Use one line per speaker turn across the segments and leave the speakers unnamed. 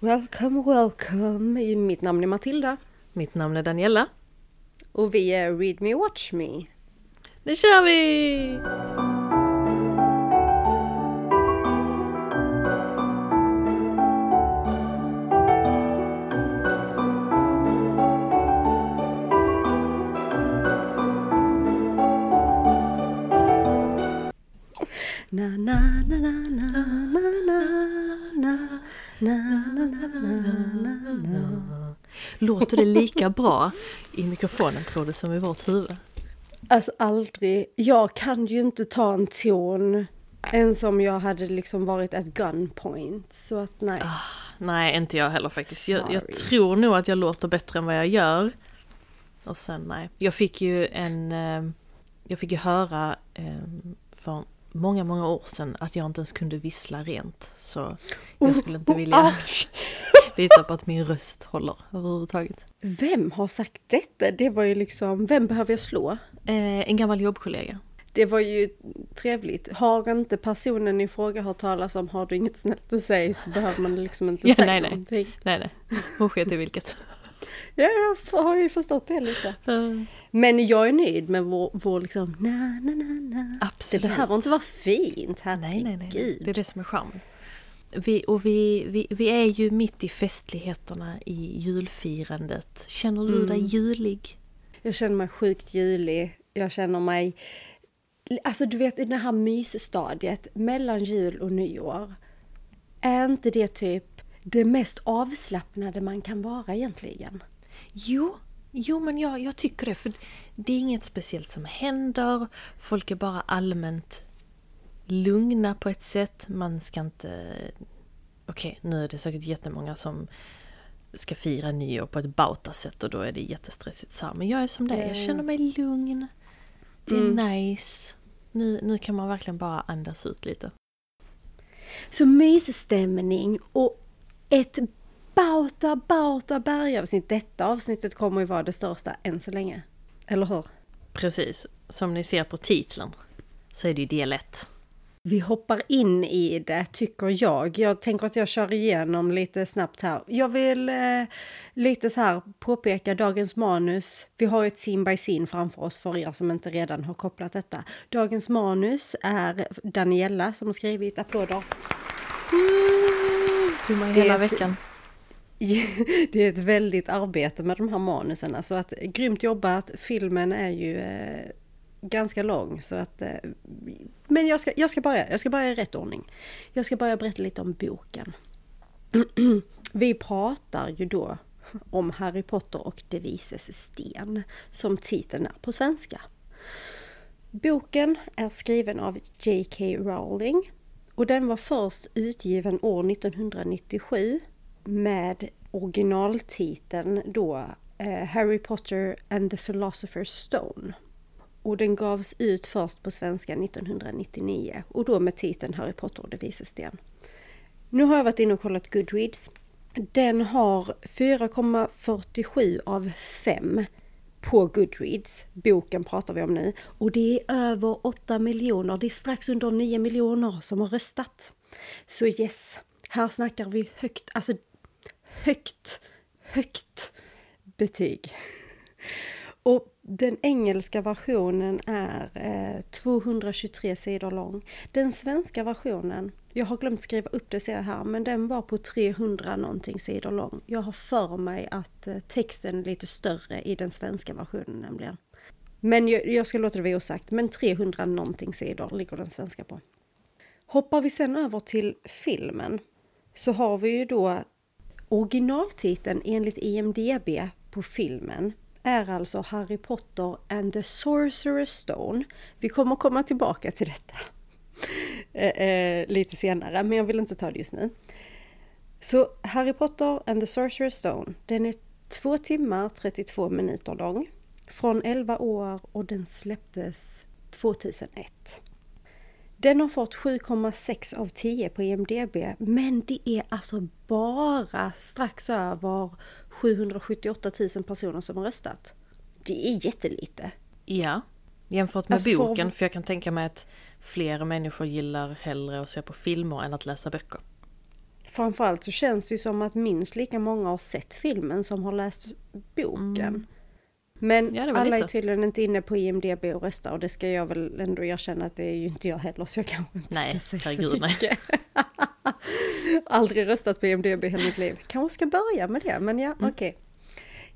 Welcome, welcome! Mitt namn är Matilda.
Mitt namn är Daniela.
Och vi är Read Me Watch Me.
Nu kör vi! Låter det lika bra i mikrofonen tror du som i vårt huvud?
Alltså aldrig. Jag kan ju inte ta en ton ens om jag hade liksom varit ett gunpoint. Så att nej.
Nej, inte jag heller faktiskt. Jag, jag tror nog att jag låter bättre än vad jag gör. Och sen nej. Jag fick ju en... eh, Jag fick ju höra eh, för många, många år sedan att jag inte ens kunde vissla rent. Så jag skulle inte vilja
Ouch!
Lita på att min röst håller överhuvudtaget.
Vem har sagt detta? Det var ju liksom, vem behöver jag slå?
Eh, en gammal jobbkollega.
Det var ju trevligt. Har inte personen i fråga hört talas om har du inget snällt att säga så behöver man liksom inte
Ja,
säga
nej, nej.
någonting.
Nej, nej. Hon sket i vilket.
Ja, jag har ju förstått det lite.
Eh,
Men jag är nöjd med vår, vår liksom na na na na. Det
Absolut.
behöver inte vara fint, herregud.
Nej, nej, nej. nej. Det är det som är charmen. Vi, och vi, vi, vi är ju mitt i festligheterna i julfirandet. Känner du dig julig?
Jag känner mig sjukt julig. Jag känner mig... Alltså du vet i det här mysstadiet mellan jul och nyår. Är inte det typ det mest avslappnade man kan vara egentligen?
Jo, jo men jag, jag tycker det. För det är inget speciellt som händer. Folk är bara allmänt lugna på ett sätt. Man ska inte... Okej, nu är det säkert jättemånga som ska fira nyår på ett bautasätt och då är det jättestressigt så här. Men jag är som dig, jag känner mig lugn. Det är nice. Nu, nu kan man verkligen bara andas ut lite.
Så mysstämning och ett bauta bauta bergavsnitt. Detta avsnittet kommer ju vara det största än så länge. Eller hur?
Precis, som ni ser på titeln så är det ju del 1.
Vi hoppar in i det, tycker jag. Jag tänker att jag kör igenom lite snabbt här. Jag vill eh, lite så här påpeka dagens manus. Vi har ju ett scene by scene framför oss för er som inte redan har kopplat detta. Dagens manus är Daniela som har skrivit applåder.
Tog mig
Det
hela veckan.
Det är ett väldigt arbete med de här manusen. Så att grymt jobbat. Filmen är ju eh, ganska lång så att... Eh, men jag ska, jag ska börja. Jag ska börja i rätt ordning. Jag ska börja berätta lite om boken. Vi pratar ju då om Harry Potter och De vises sten som titeln är på svenska. Boken är skriven av J.K. Rowling och den var först utgiven år 1997 med originaltiteln då eh, Harry Potter and the Philosopher's Stone. Och den gavs ut först på svenska 1999 och då med titeln Harry Potter och det vises sten. Nu har jag varit inne och kollat Goodreads. Den har 4,47 av 5 på Goodreads. Boken pratar vi om nu. Och det är över 8 miljoner. Det är strax under 9 miljoner som har röstat. Så yes, här snackar vi högt, alltså högt, högt betyg. Och den engelska versionen är eh, 223 sidor lång. Den svenska versionen, jag har glömt skriva upp det ser jag här, men den var på 300 någonting sidor lång. Jag har för mig att eh, texten är lite större i den svenska versionen nämligen. Men jag, jag ska låta det vara osagt, men 300 någonting sidor ligger den svenska på. Hoppar vi sen över till filmen så har vi ju då originaltiteln enligt IMDB på filmen är alltså Harry Potter and the Sorcerer's Stone. Vi kommer komma tillbaka till detta eh, eh, lite senare, men jag vill inte ta det just nu. Så Harry Potter and the Sorcerer's Stone, den är 2 timmar 32 minuter lång. Från 11 år och den släpptes 2001. Den har fått 7,6 av 10 på IMDB, men det är alltså bara strax över 778 000 personer som har röstat. Det är jättelite.
Ja, jämfört med
Alltså,
boken, för jag kan tänka mig att fler människor gillar hellre att se på filmer än att läsa böcker.
Framförallt så känns det ju som att minst lika många har sett filmen som har läst boken.
Mm.
Men
Ja,
alla är
lite.
tydligen inte inne på IMDB och röstar och det ska jag väl ändå erkänna att det är ju inte jag heller så jag kanske inte
Nej,
ska säga så mycket. Aldrig röstat på IMDB i hela mitt liv. Kanske ska börja med det men ja
Mm.
okej.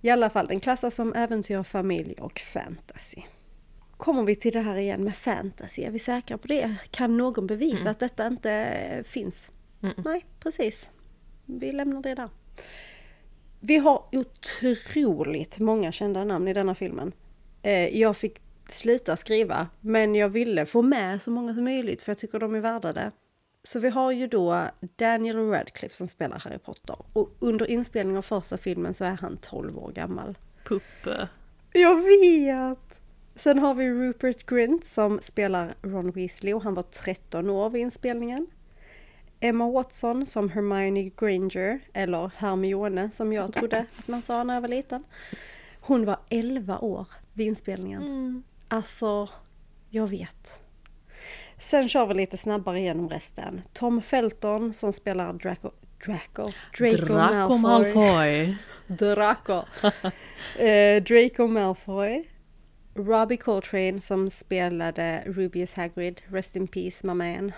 I alla fall den klassas som äventyr, familj och fantasy. Kommer vi till det här igen med fantasy, är vi säkra på det? Kan någon bevisa att detta inte finns?
Mm.
Nej, precis. Vi lämnar det där. Vi har otroligt många kända namn i denna filmen. Eh, Jag fick sluta skriva, men jag ville få med så många som möjligt för jag tycker de är värda det. Så vi har ju då Daniel Radcliffe som spelar Harry Potter och under inspelningen av första filmen så är han 12 år gammal.
Puppe.
Jag vet! Sen har vi Rupert Grint som spelar Ron Weasley och han var 13 år vid inspelningen. Emma Watson som Hermione Granger, eller Hermione som jag trodde att man sa när jag var liten. Hon var 11 år vid inspelningen.
Mm.
Alltså, jag vet. Sen kör vi lite snabbare igenom resten. Tom Felton som spelar Draco... Draco?
Draco Malfoy.
Draco. eh, Draco Malfoy. Robbie Coltrane som spelade Rubius Hagrid, Rest in Peace, my man.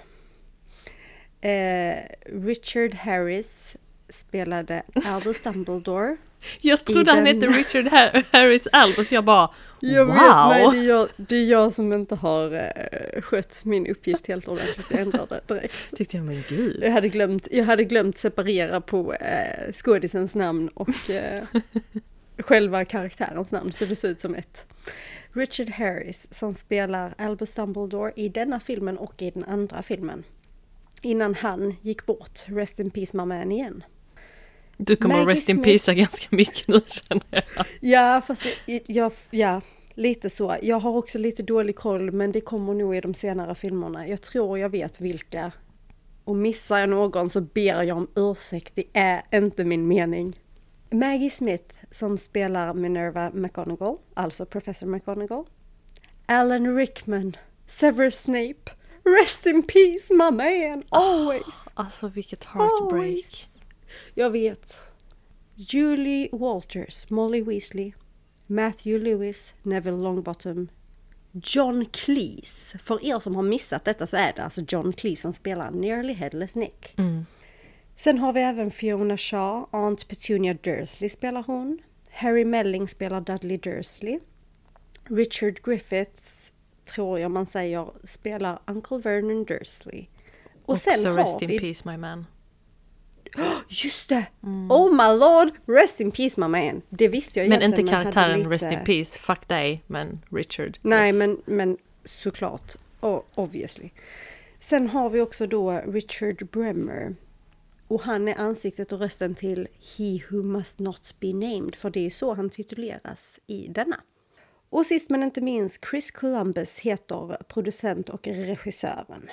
Eh, Richard Harris spelade Albus Dumbledore.
Jag trodde han
den-
hette Richard Har- Harris Albus, jag bara
Jag
wow!
vet, nej, det, är jag, det är jag som inte har eh, skött min uppgift helt ordentligt. Jag ändrade direkt.
Tyckte jag, men gud.
Jag hade glömt, jag hade glömt separera på eh, skådisens namn och eh, själva karaktärens namn så det ser ut som ett. Richard Harris som spelar Albus Dumbledore i denna filmen och i den andra filmen. Innan han gick bort, Rest in Peace Man igen.
Du kommer
Maggie
rest in peace ganska mycket nu känner jag.
Ja, fast det, jag, ja, lite så. Jag har också lite dålig koll men det kommer nog i de senare filmerna. Jag tror jag vet vilka. Och missar jag någon så ber jag om ursäkt, det är inte min mening. Maggie Smith som spelar Minerva McGonagall, alltså Professor McGonagall. Alan Rickman, Severus Snape, Rest in peace my man, always!
Alltså vilket heartbreak.
Always. Jag vet. Julie Walters, Molly Weasley, Matthew Lewis, Neville Longbottom, John Cleese. För er som har missat detta så är det alltså John Cleese som spelar Nearly Headless Nick.
Mm.
Sen har vi även Fiona Shaw, Aunt Petunia Dursley spelar hon. Harry Melling spelar Dudley Dursley. Richard Griffiths, tror jag man säger, spelar Uncle Vernon Dursley. Och
Också
sen har
rest in
vi
peace my man.
Just det! Oh my lord! Rest in peace my man! Det visste jag
Men inte karaktären
lite-
rest in peace, fuck dig, men Richard.
Nej
yes.
men, men såklart. Oh, obviously. Sen har vi också då Richard Bremmer. Och han är ansiktet och rösten till He Who Must Not Be Named. För det är så han tituleras i denna. Och sist men inte minst Chris Columbus heter producent och regissören.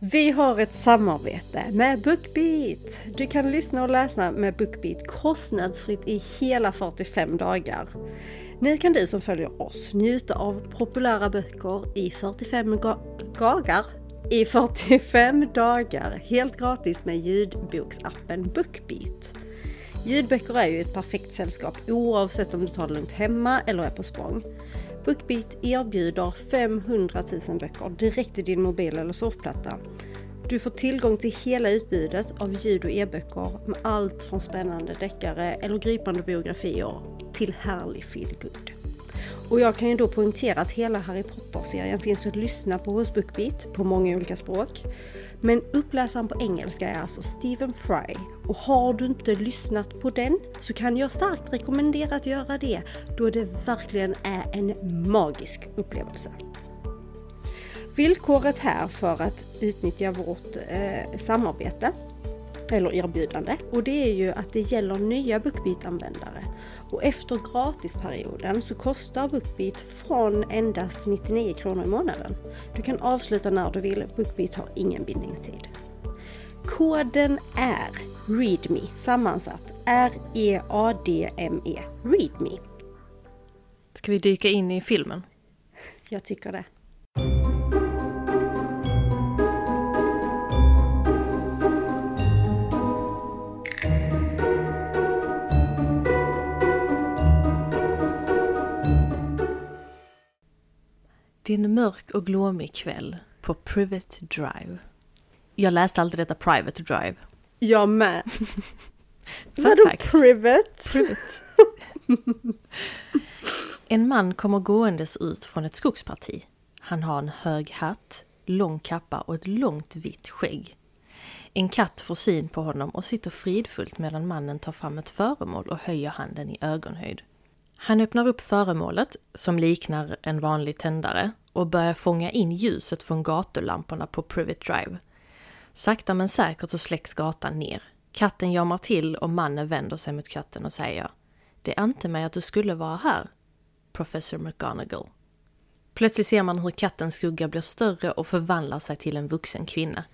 Vi har ett samarbete med Bookbeat. Du kan lyssna och läsa med Bookbeat kostnadsfritt i hela 45 dagar. Nu kan du som följer oss njuta av populära böcker i 45 dagar i 45 dagar helt gratis med ljudboksappen Bookbeat. Ljudböcker är ju ett perfekt sällskap oavsett om du tar det lugnt hemma eller är på språng. Bookbeat erbjuder 500 000 böcker direkt i din mobil eller surfplatta. Du får tillgång till hela utbudet av ljud och e-böcker med allt från spännande deckare eller gripande biografier till härlig feelgood. Och jag kan ju då poängtera att hela Harry Potter-serien finns att lyssna på hos Bookbeat på många olika språk. Men uppläsaren på engelska är alltså Stephen Fry. Och har du inte lyssnat på den så kan jag starkt rekommendera att göra det då det verkligen är en magisk upplevelse. Villkoret här för att utnyttja vårt eh, samarbete eller erbjudande och det är ju att det gäller nya Bookbeat-användare. Och efter gratisperioden så kostar Bookbeat från endast 99 kronor i månaden. Du kan avsluta när du vill, Bookbeat har ingen bindningstid. Koden är README sammansatt R-E-A-D-M-E README.
Ska vi dyka in i filmen?
Jag tycker det.
Det är en mörk och glåmig kväll på Private Drive. Jag läste alltid detta Private Drive.
Jag med. Vadå private?
Private. En man kommer gåendes ut från ett skogsparti. Han har en hög hatt, lång kappa och ett långt vitt skägg. En katt får syn på honom och sitter fridfullt medan mannen tar fram ett föremål och höjer handen i ögonhöjd. Han öppnar upp föremålet, som liknar en vanlig tändare, och börjar fånga in ljuset från gatulamporna på Private Drive. Sakta men säkert så släcks gatan ner. Katten jamar till och mannen vänder sig mot katten och säger Det ante mig att du skulle vara här, Professor McGonagall. Plötsligt ser man hur kattens skugga blir större och förvandlar sig till en vuxen kvinna.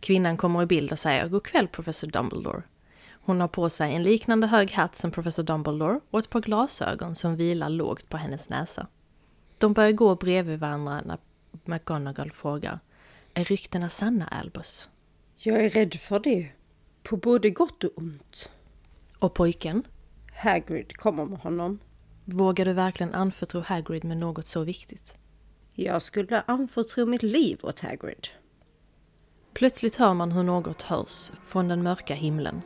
Kvinnan kommer i bild och säger God kväll professor Dumbledore. Hon har på sig en liknande hög hatt som professor Dumbledore och ett par glasögon som vilar lågt på hennes näsa. De börjar gå bredvid varandra när McGonagall frågar Är ryktena sanna, Albus?
Jag är rädd för det. På både gott och ont.
Och pojken?
Hagrid kommer med honom.
Vågar du verkligen anförtro Hagrid med något så viktigt?
Jag skulle anförtro mitt liv åt Hagrid.
Plötsligt hör man hur något hörs från den mörka himlen.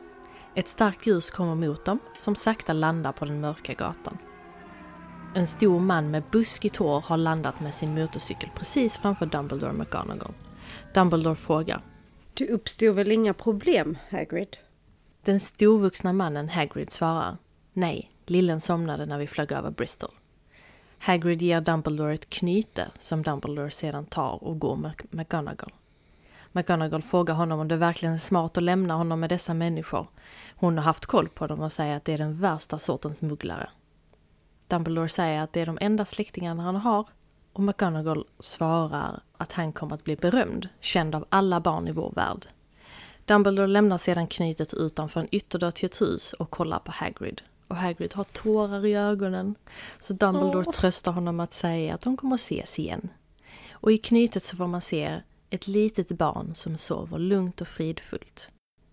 Ett starkt ljus kommer mot dem, som sakta landar på den mörka gatan. En stor man med buskigt hår har landat med sin motorcykel precis framför Dumbledore McGonagall. Dumbledore frågar.
Det uppstod väl inga problem, Hagrid?
Den storvuxna mannen Hagrid svarar. Nej, lillen somnade när vi flög över Bristol. Hagrid ger Dumbledore ett knyte som Dumbledore sedan tar och går med McGonagall. McGonagall frågar honom om det verkligen är smart att lämna honom med dessa människor. Hon har haft koll på dem och säger att det är den värsta sortens smugglare. Dumbledore säger att det är de enda släktingarna han har och McGonagall svarar att han kommer att bli berömd, känd av alla barn i vår värld. Dumbledore lämnar sedan knytet utanför en ytterdörr till ett hus och kollar på Hagrid. Och Hagrid har tårar i ögonen. Så Dumbledore
Åh.
tröstar honom att säga att de kommer att ses igen. Och i knytet så får man se ett litet barn som sover lugnt och fridfullt.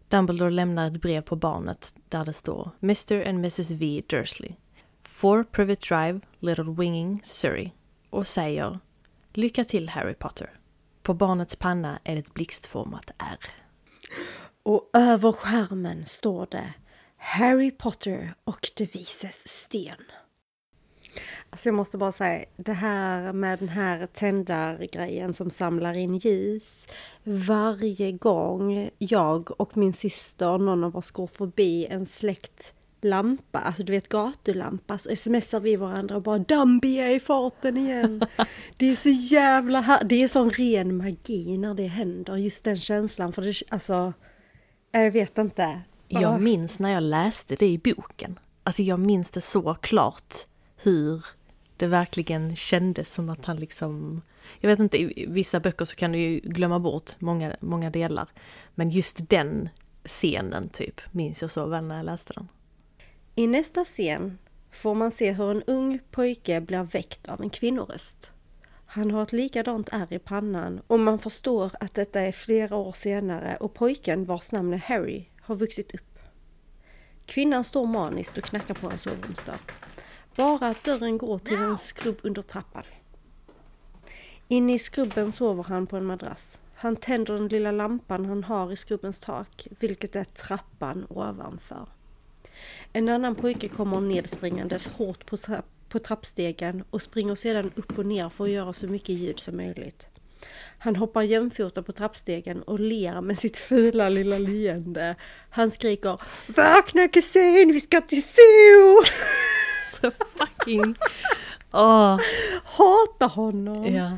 Dumbledore lämnar ett brev på barnet där det står Mr and Mrs V Dursley. 4 Private Drive, Little Winging, Surrey. Och säger Lycka till Harry Potter. På barnets panna är det ett blixtformat R.
Och över skärmen står det Harry Potter och de vises sten. Alltså jag måste bara säga, det här med den här tändargrejen som samlar in ljus. Varje gång jag och min syster, någon av oss går förbi en släckt lampa, alltså du vet gatulampa, så smsar vi varandra och bara är i farten igen. Det är så jävla här, det är sån ren magi när det händer, just den känslan. För det, alltså, jag vet inte.
Jag minns när jag läste det i boken. Alltså jag minns det så klart hur det verkligen kändes som att han liksom... Jag vet inte, i vissa böcker så kan du ju glömma bort många, många delar. Men just den scenen typ minns jag så väl när jag läste den.
I nästa scen får man se hur en ung pojke blir väckt av en kvinnoröst. Han har ett likadant ärr i pannan och man förstår att detta är flera år senare och pojken vars namn är Harry har vuxit upp. Kvinnan står maniskt och knackar på en sovrumsdörr. Bara att dörren går till en skrubb under trappan. Inne i skrubben sover han på en madrass. Han tänder den lilla lampan han har i skrubbens tak, vilket är trappan ovanför. En annan pojke kommer nedspringandes hårt på, trapp på trappstegen och springer sedan upp och ner för att göra så mycket ljud som möjligt. Han hoppar jämfota på trappstegen och ler med sitt fula lilla leende. Han skriker Vakna kusin, vi ska till zoo!
Så fucking... Åh,
Hata honom!
ja.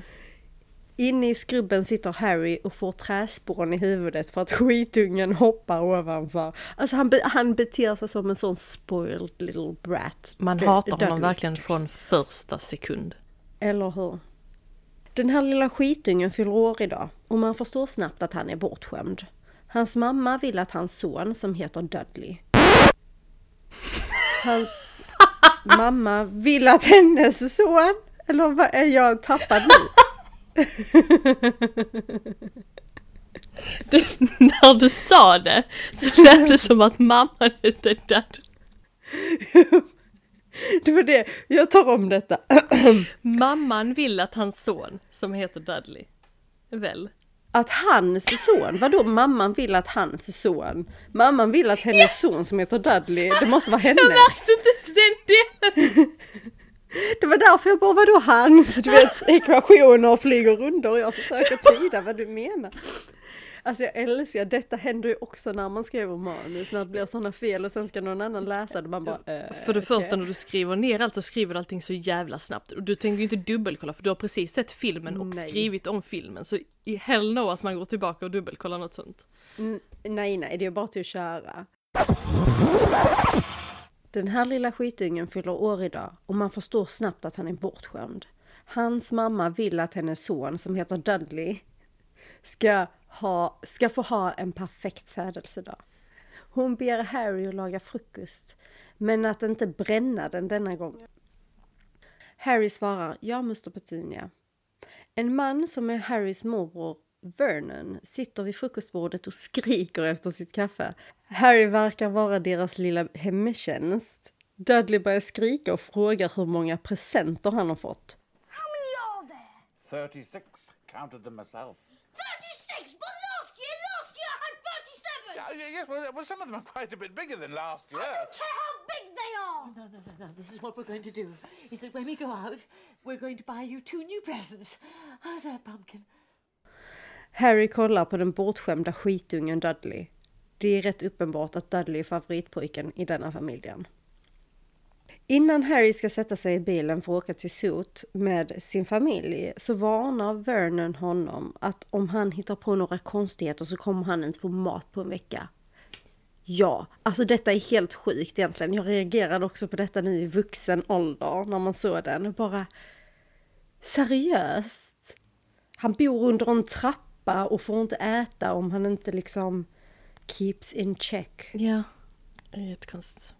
Inne i skrubben sitter Harry och får träspån i huvudet för att skitungen hoppar ovanför. Alltså han, be han beter sig som en sån spoiled little brat.
Man hatar honom
Dudley.
verkligen från första sekund.
Eller hur? Den här lilla skitungen fyller år idag och man förstår snabbt att han är bortskämd. Hans mamma vill att hans son som heter Dudley. Hans mamma vill att hennes son, eller vad är jag tappad nu?
Det, när du sa det så lät det som att mamman hette Dad.
Det var det, jag tar om detta.
Mamman vill att hans son, som heter Dudley, väl?
Att hans son, vadå mamman vill att hans son? Mamman vill att hennes son som heter Dudley, det måste vara henne.
Jag märkte inte ens den delen!
Det var därför jag bara, vadå hans? Du vet, ekvationer flyger runt och jag försöker tyda vad du menar. Alltså jag älskar, detta händer ju också när man skriver manus, när det blir sådana fel och sen ska någon annan läsa det, man bara eh,
För det första när du skriver ner allt så skriver du allting så jävla snabbt. Och du tänker ju inte dubbelkolla för du har precis sett filmen och
Nej.
skrivit om filmen. Så i hell no att man går tillbaka och dubbelkollar något sånt.
Mm, nej, nej, det är bara till att köra. Den här lilla skitungen fyller år idag och man förstår snabbt att han är bortskämd. Hans mamma vill att hennes son som heter Dudley ska, ha, ska få ha en perfekt födelsedag. Hon ber Harry att laga frukost, men att inte bränna den denna gången. Harry svarar, ja Mr Petunia. En man som är Harrys morbror Vernon sitter vid frukostbordet och skriker efter sitt kaffe. Harry verkar vara deras lilla hemtjänst. Dudley börjar skrika och frågar hur många presenter han har fått.
How many are there?
36. Counted them myself.
36! But last year, last year I had 37!
Yeah, yes, well, well, some of them are quite a bit bigger than last year.
I
year.
don't care how big they are!
No, no, no, no. This is what we're going to do. Is that when we go out, we're going to buy you two new presents. How's that, pumpkin?
Harry kollar på den bortskämda skitungen Dudley. Det är rätt uppenbart att Dudley är favoritpojken i denna familjen. Innan Harry ska sätta sig i bilen för att åka till Sot med sin familj så varnar Vernon honom att om han hittar på några konstigheter så kommer han inte få mat på en vecka. Ja, alltså detta är helt sjukt egentligen. Jag reagerade också på detta nu i vuxen ålder när man såg den. Bara seriöst? Han bor under en trappa och får inte äta om han inte liksom keeps in check.
Ja, det är jättekonstigt.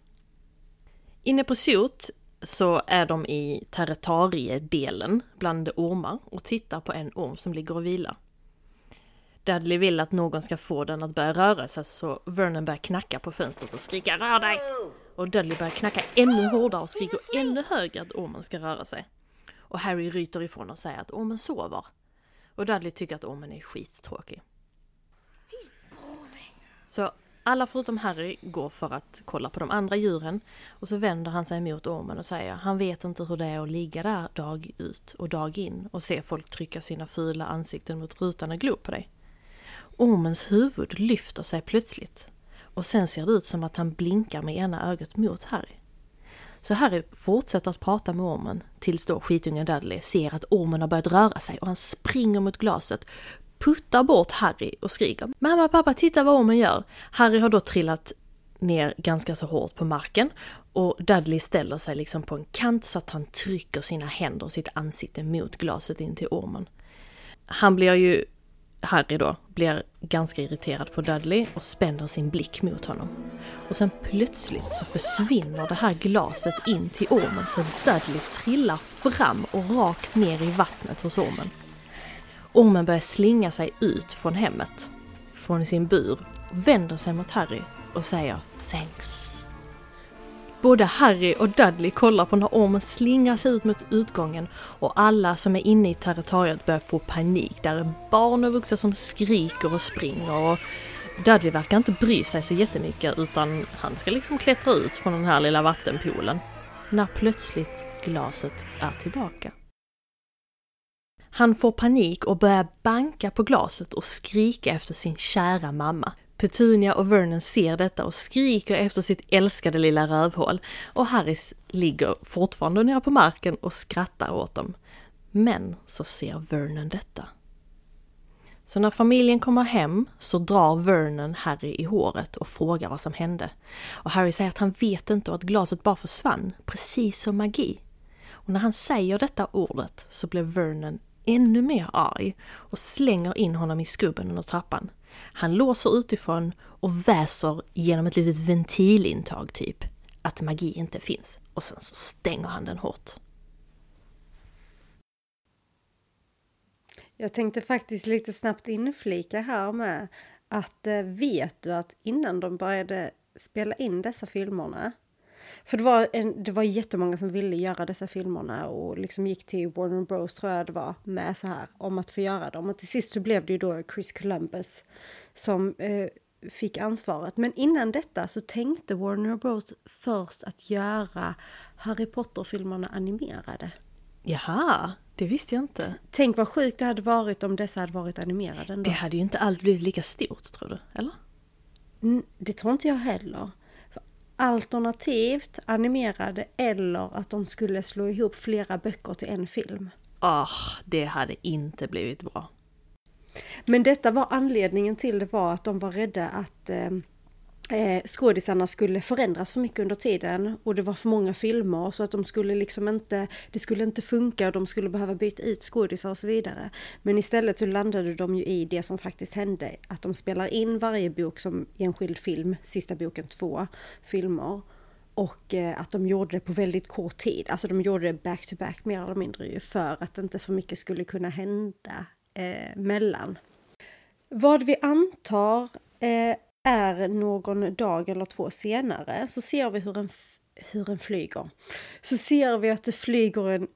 Inne på Sot så är de i territoriedelen bland ormar och tittar på en orm som ligger och vilar. Dudley vill att någon ska få den att börja röra sig så Vernon börjar knacka på fönstret och skrika rör dig! Och Dudley börjar knacka ännu hårdare och skriker ännu högre att ormen ska röra sig. Och Harry ryter ifrån och säger att ormen sover. Och Dudley tycker att ormen är skittråkig. Så alla förutom Harry går för att kolla på de andra djuren och så vänder han sig mot ormen och säger han vet inte hur det är att ligga där dag ut och dag in och se folk trycka sina fula ansikten mot rutan och glo på dig. Ormens huvud lyfter sig plötsligt och sen ser det ut som att han blinkar med ena ögat mot Harry. Så Harry fortsätter att prata med ormen tills då skitungen Dudley ser att ormen har börjat röra sig och han springer mot glaset, puttar bort Harry och skriker Mamma, pappa, titta vad ormen gör! Harry har då trillat ner ganska så hårt på marken och Dudley ställer sig liksom på en kant så att han trycker sina händer och sitt ansikte mot glaset in till ormen. Han blir ju, Harry då, blir ganska irriterad på Dudley och spänner sin blick mot honom. Och sen plötsligt så försvinner det här glaset in till ormen så Dudley trillar fram och rakt ner i vattnet hos ormen. Ormen börjar slinga sig ut från hemmet, från sin bur, vänder sig mot Harry och säger thanks. Både Harry och Dudley kollar på när ormen slingar sig ut mot utgången och alla som är inne i territoriet börjar få panik. Där är barn och vuxna som skriker och springer och Dudley verkar inte bry sig så jättemycket utan han ska liksom klättra ut från den här lilla vattenpoolen. När plötsligt glaset är tillbaka. Han får panik och börjar banka på glaset och skrika efter sin kära mamma. Petunia och Vernon ser detta och skriker efter sitt älskade lilla rövhål och Harris ligger fortfarande nere på marken och skrattar åt dem. Men så ser Vernon detta. Så när familjen kommer hem så drar Vernon Harry i håret och frågar vad som hände. Och Harry säger att han vet inte och att glaset bara försvann, precis som magi. Och när han säger detta ordet så blir Vernon ännu mer arg och slänger in honom i skubben under trappan. Han låser utifrån och väser genom ett litet ventilintag typ att magi inte finns och sen så stänger han den hårt.
Jag tänkte faktiskt lite snabbt inflika här med att eh, vet du att innan de började spela in dessa filmerna för det var, en, det var jättemånga som ville göra dessa filmerna och liksom gick till Warner Bros tror jag det var med så här om att få göra dem. Och till sist så blev det ju då Chris Columbus som eh, fick ansvaret. Men innan detta så tänkte Warner Bros först att göra Harry Potter-filmerna animerade.
Jaha, det visste jag inte.
Tänk vad sjukt det hade varit om dessa hade varit animerade ändå.
Det hade ju inte alls blivit lika stort tror du, eller?
Mm, Det tror inte jag heller. Alternativt animerade eller att de skulle slå ihop flera böcker till en film.
Ah, det hade inte blivit bra.
Men detta var anledningen till det var att de var rädda att eh, eh, skådisarna skulle förändras för mycket under tiden och det var för många filmer så att de skulle liksom inte, det skulle inte funka och de skulle behöva byta ut skådisar och så vidare. Men istället så landade de ju i det som faktiskt hände, att de spelar in varje bok som enskild film, sista boken två filmer. Och eh, att de gjorde det på väldigt kort tid, alltså de gjorde det back to back mer eller mindre ju för att inte för mycket skulle kunna hända eh, mellan. Vad vi antar eh, är någon dag eller två senare så ser vi hur en, hur en flyger. Så ser vi att det flyger en...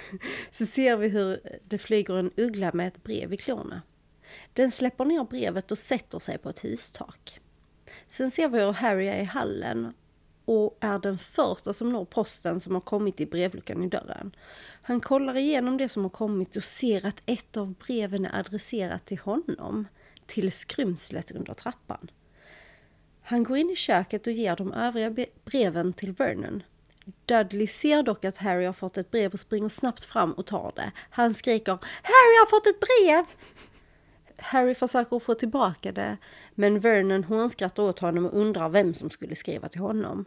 så ser vi hur det flyger en uggla med ett brev i klorna. Den släpper ner brevet och sätter sig på ett hustak. Sen ser vi hur Harry är i hallen och är den första som når posten som har kommit i brevluckan i dörren. Han kollar igenom det som har kommit och ser att ett av breven är adresserat till honom, till skrymslet under trappan. Han går in i köket och ger de övriga breven till Vernon. Dudley ser dock att Harry har fått ett brev och springer snabbt fram och tar det. Han skriker Harry har fått ett brev! Harry försöker få tillbaka det, men Vernon hånskrattar åt honom och undrar vem som skulle skriva till honom.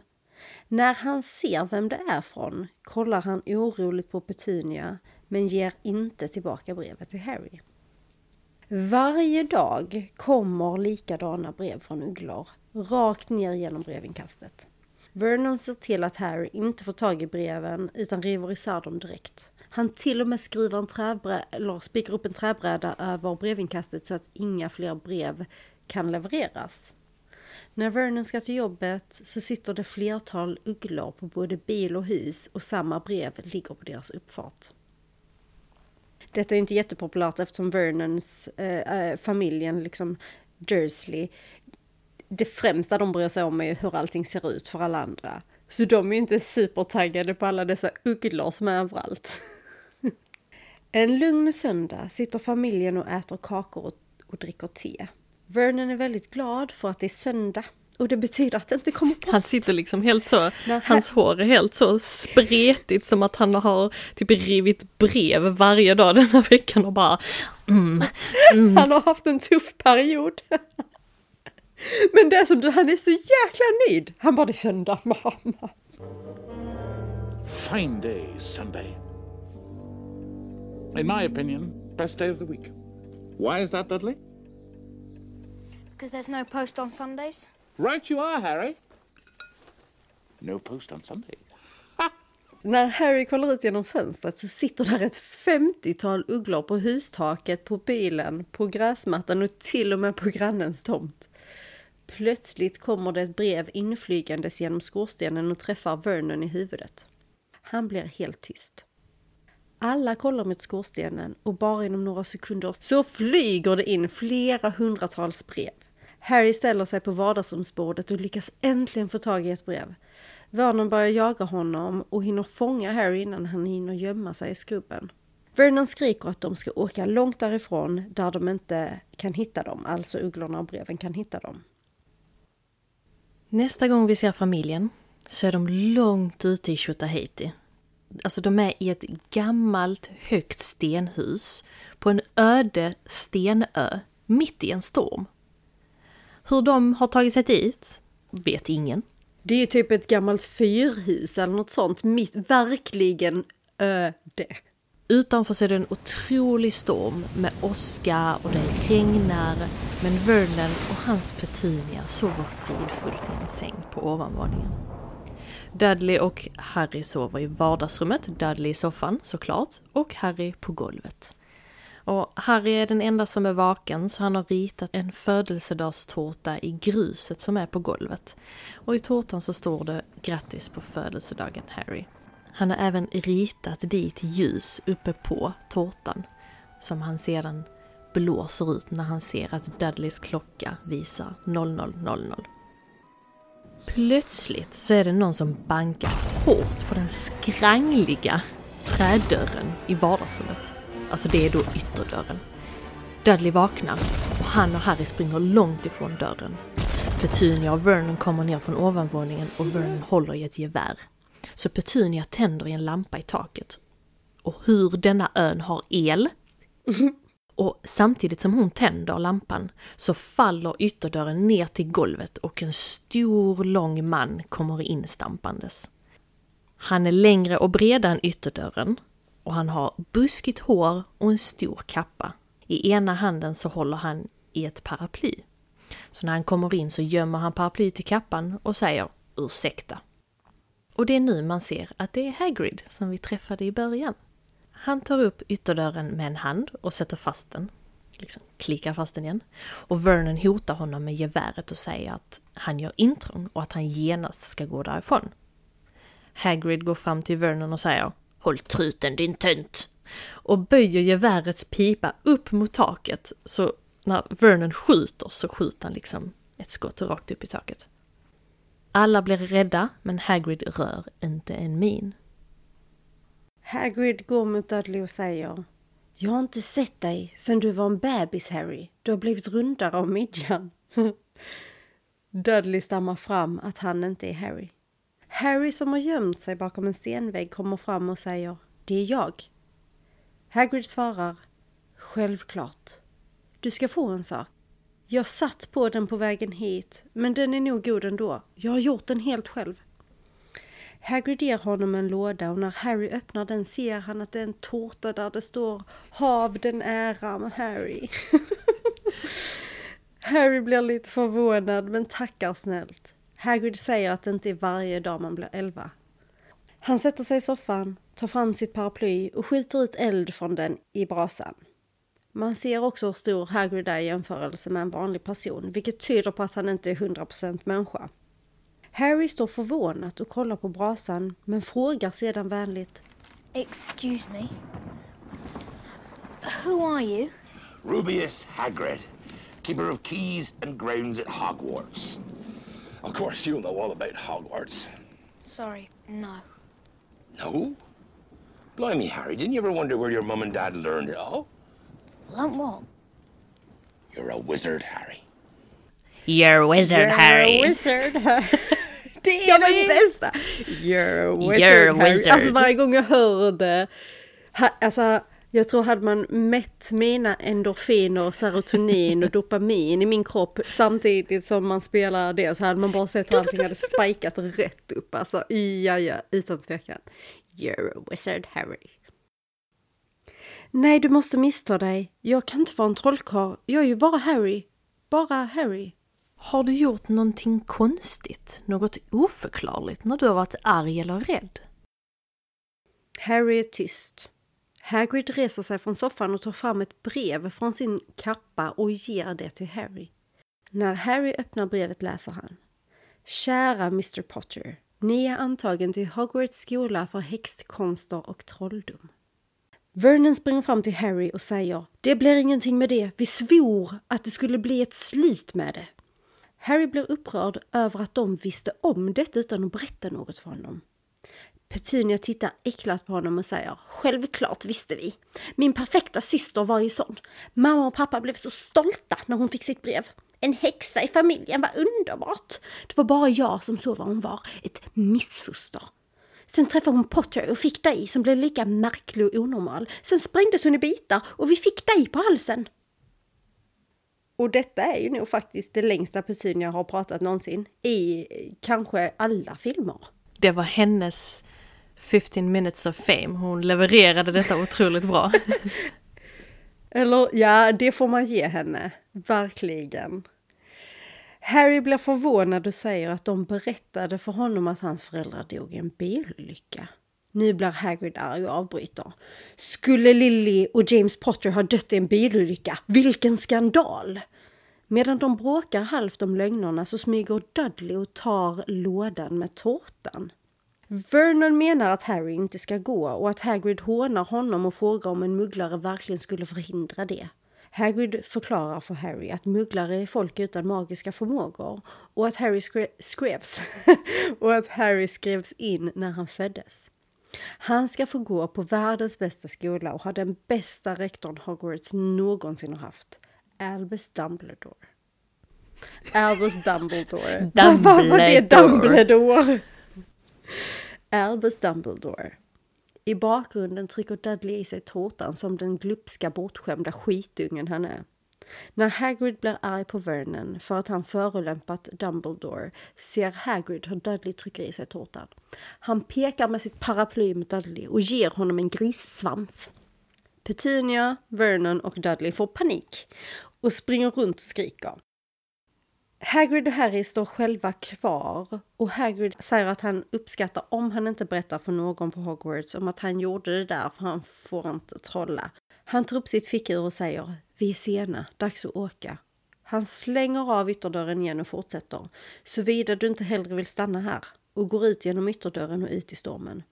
När han ser vem det är från kollar han oroligt på Petunia, men ger inte tillbaka brevet till Harry. Varje dag kommer likadana brev från ugglor, rakt ner genom brevinkastet. Vernon ser till att Harry inte får tag i breven utan river isär dem direkt. Han till och med skriver en träbrä- eller spikar upp en träbräda över brevinkastet så att inga fler brev kan levereras. När Vernon ska till jobbet så sitter det flertal ugglor på både bil och hus och samma brev ligger på deras uppfart. Detta är inte jättepopulärt eftersom Vernons äh, familjen, liksom Dursley, det främsta de bryr sig om är hur allting ser ut för alla andra. Så de är inte supertaggade på alla dessa ugglor som är överallt. En lugn söndag sitter familjen och äter kakor och, och dricker te. Vernon är väldigt glad för att det är söndag och det betyder att det inte kommer post.
Han sitter liksom helt så, hans hår är helt så spretigt som att han har typ rivit brev varje dag den här veckan och bara mm,
Han har haft en tuff period. Men det är som du, han är så jäkla nöjd. Han bara, det är söndag, mamma.
Fine day, Sunday. In my opinion, best day of the week. Why is that, Dudley?
Because there's no post on Sundays.
Right you are, Harry. No post on Sunday.
När Harry kollar ut genom fönstret så sitter där ett 50-tal ugglor på hustaket, på bilen, på gräsmattan och till och med på grannens tomt. Plötsligt kommer det ett brev inflygandes genom skorstenen och träffar Vernon i huvudet. Han blir helt tyst. Alla kollar mot skorstenen och bara inom några sekunder så flyger det in flera hundratals brev. Harry ställer sig på vardagsrumsbordet och lyckas äntligen få tag i ett brev. Vernon börjar jaga honom och hinner fånga Harry innan han hinner gömma sig i skrubben. Vernon skriker att de ska åka långt därifrån där de inte kan hitta dem, alltså ugglorna och breven kan hitta dem.
Nästa gång vi ser familjen så är de långt ute i Tjotahejti. Alltså de är i ett gammalt högt stenhus på en öde stenö mitt i en storm. Hur de har tagit sig dit vet ingen.
Det är typ ett gammalt fyrhus eller något sånt, mitt, verkligen öde.
Utanför så är det en otrolig storm med åska och det regnar. Men Vernon och hans Petunia sover fridfullt i en säng på ovanvåningen. Dudley och Harry sover i vardagsrummet, Dudley i soffan såklart, och Harry på golvet. Och Harry är den enda som är vaken så han har ritat en födelsedagstårta i gruset som är på golvet. Och i tårtan så står det grattis på födelsedagen Harry. Han har även ritat dit ljus uppe på tårtan som han sedan blåser ut när han ser att Dudleys klocka visar 00.00. Plötsligt så är det någon som bankar hårt på den skrangliga trädörren i vardagsrummet. Alltså det är då ytterdörren. Dudley vaknar och han och Harry springer långt ifrån dörren. Petunia och Vernon kommer ner från ovanvåningen och Vernon håller i ett gevär. Så Petunia tänder i en lampa i taket. Och hur denna ön har el och samtidigt som hon tänder lampan så faller ytterdörren ner till golvet och en stor lång man kommer instampandes. Han är längre och bredare än ytterdörren och han har buskigt hår och en stor kappa. I ena handen så håller han i ett paraply. Så när han kommer in så gömmer han paraplyet i kappan och säger ursäkta. Och det är nu man ser att det är Hagrid som vi träffade i början. Han tar upp ytterdörren med en hand och sätter fast den. Liksom klickar fast den igen. Och Vernon hotar honom med geväret och säger att han gör intrång och att han genast ska gå därifrån. Hagrid går fram till Vernon och säger Håll truten din tönt! Och böjer gevärets pipa upp mot taket så när Vernon skjuter så skjuter han liksom ett skott rakt upp i taket. Alla blir rädda men Hagrid rör inte en min.
Hagrid går mot Dudley och säger Jag har inte sett dig sedan du var en bebis Harry. Du har blivit rundare av midjan. Dudley stammar fram att han inte är Harry. Harry som har gömt sig bakom en stenvägg kommer fram och säger Det är jag. Hagrid svarar Självklart. Du ska få en sak. Jag satt på den på vägen hit, men den är nog god ändå. Jag har gjort den helt själv. Hagrid ger honom en låda och när Harry öppnar den ser han att det är en tårta där det står Hav den ära med Harry. Harry blir lite förvånad men tackar snällt. Hagrid säger att det inte är varje dag man blir elva. Han sätter sig i soffan, tar fram sitt paraply och skjuter ut eld från den i brasan. Man ser också hur stor Hagrid är i jämförelse med en vanlig person, vilket tyder på att han inte är 100% människa. Harry står förvånat och kollar på brasan, men frågar sedan vänligt.
Excuse me. Who are you?
Rubius Hagrid, keeper of keys and grounds at Hogwarts. Of course, you'll know all about Hogwarts.
Sorry, no.
No? Blimey, Harry, didn't you ever wonder where your mum and dad learned it all?
Learn what?
You're a wizard, Harry.
You're a wizard Harry.
You're
Harry!
a wizard Harry. Det är den bästa! You're a wizard,
You're a
Harry.
wizard.
Alltså varje gång jag hör det. Ha, alltså jag tror hade man mätt mina endorfiner, serotonin och dopamin i min kropp samtidigt som man spelar det så hade man bara sett hur allting hade spikat rätt upp. Alltså ja, ja, utan tvekan. You're a wizard Harry. Nej, du måste missta dig. Jag kan inte vara en trollkarl. Jag är ju bara Harry. Bara Harry.
Har du gjort någonting konstigt? Något oförklarligt när du har varit arg eller rädd?
Harry är tyst. Hagrid reser sig från soffan och tar fram ett brev från sin kappa och ger det till Harry. När Harry öppnar brevet läser han. Kära Mr Potter. Ni är antagen till Hogwarts skola för häxkonster och trolldom. Vernon springer fram till Harry och säger Det blir ingenting med det. Vi svor att det skulle bli ett slut med det. Harry blir upprörd över att de visste om detta utan att berätta något för honom. Petunia tittar äcklat på honom och säger Självklart visste vi. Min perfekta syster var ju sån. Mamma och pappa blev så stolta när hon fick sitt brev. En häxa i familjen var underbart. Det var bara jag som såg vad hon var. Ett missfoster. Sen träffade hon Potter och fick dig som blev lika märklig och onormal. Sen sprängdes hon i bitar och vi fick dig på halsen. Och detta är ju nog faktiskt det längsta Petunia har pratat någonsin i eh, kanske alla filmer.
Det var hennes 15 minutes of fame. Hon levererade detta otroligt bra.
Eller ja, det får man ge henne. Verkligen. Harry blir förvånad och säger att de berättade för honom att hans föräldrar dog i en bilolycka. Nu blir Hagrid arg och avbryter. Skulle Lily och James Potter ha dött i en bilolycka? Vilken skandal! Medan de bråkar halvt om lögnerna så smyger Dudley och tar lådan med tårtan. Vernon menar att Harry inte ska gå och att Hagrid hånar honom och frågar om en mugglare verkligen skulle förhindra det. Hagrid förklarar för Harry att mugglare är folk utan magiska förmågor och att Harry skre skrevs och att Harry skrevs in när han föddes. Han ska få gå på världens bästa skola och ha den bästa rektorn Hogwarts någonsin har haft. Albus Dumbledore. Albus Dumbledore. Vad var det Dumbledore? Albus Dumbledore. I bakgrunden trycker Dudley i sig tårtan som den glupska bortskämda skitungen han är. När Hagrid blir arg på Vernon för att han förolämpat Dumbledore ser Hagrid hur Dudley trycker i sig tårtan. Han pekar med sitt paraply mot Dudley och ger honom en grissvans. Petunia, Vernon och Dudley får panik och springer runt och skriker. Hagrid och Harry står själva kvar och Hagrid säger att han uppskattar om han inte berättar för någon på Hogwarts om att han gjorde det där för han får inte trolla. Han tar upp sitt fickur och säger Vi är sena, dags att åka. Han slänger av ytterdörren igen och fortsätter. Såvida du inte hellre vill stanna här och går ut genom ytterdörren och ut i stormen.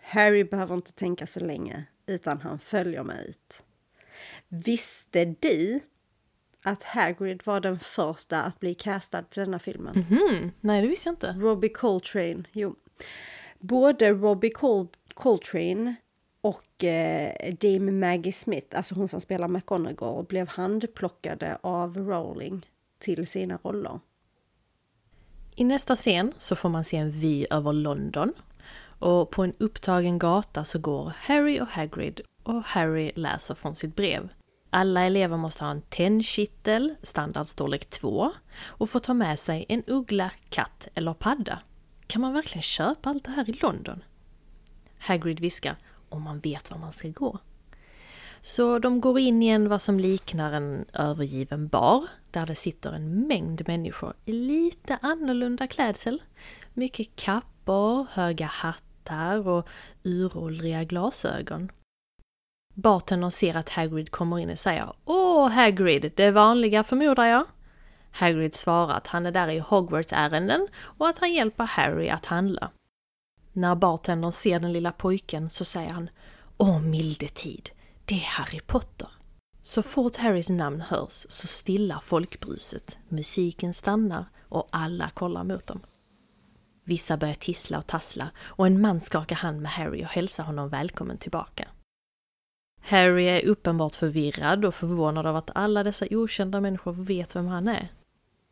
Harry behöver inte tänka så länge utan han följer med ut. Visste du att Hagrid var den första att bli castad till denna filmen?
Mhm, nej det visste jag inte.
Robbie Coltrane, jo. Både Robbie Col Coltrane och eh, Dame Maggie Smith, alltså hon som spelar McGonagall, blev handplockade av Rowling till sina roller.
I nästa scen så får man se en vy över London. Och på en upptagen gata så går Harry och Hagrid och Harry läser från sitt brev. Alla elever måste ha en tändkittel, standardstorlek 2, och få ta med sig en uggla, katt eller padda. Kan man verkligen köpa allt det här i London? Hagrid viskar, om man vet var man ska gå. Så de går in i en vad som liknar en övergiven bar, där det sitter en mängd människor i lite annorlunda klädsel. Mycket kappor, höga hattar och uråldriga glasögon. Bartendern ser att Hagrid kommer in och säger Åh Hagrid, det vanliga förmodar jag? Hagrid svarar att han är där i Hogwarts-ärenden och att han hjälper Harry att handla. När bartendern ser den lilla pojken så säger han Åh milde tid, det är Harry Potter. Så fort Harrys namn hörs så stillar folkbruset, musiken stannar och alla kollar mot dem. Vissa börjar tissla och tassla och en man skakar hand med Harry och hälsar honom välkommen tillbaka. Harry är uppenbart förvirrad och förvånad av att alla dessa okända människor vet vem han är.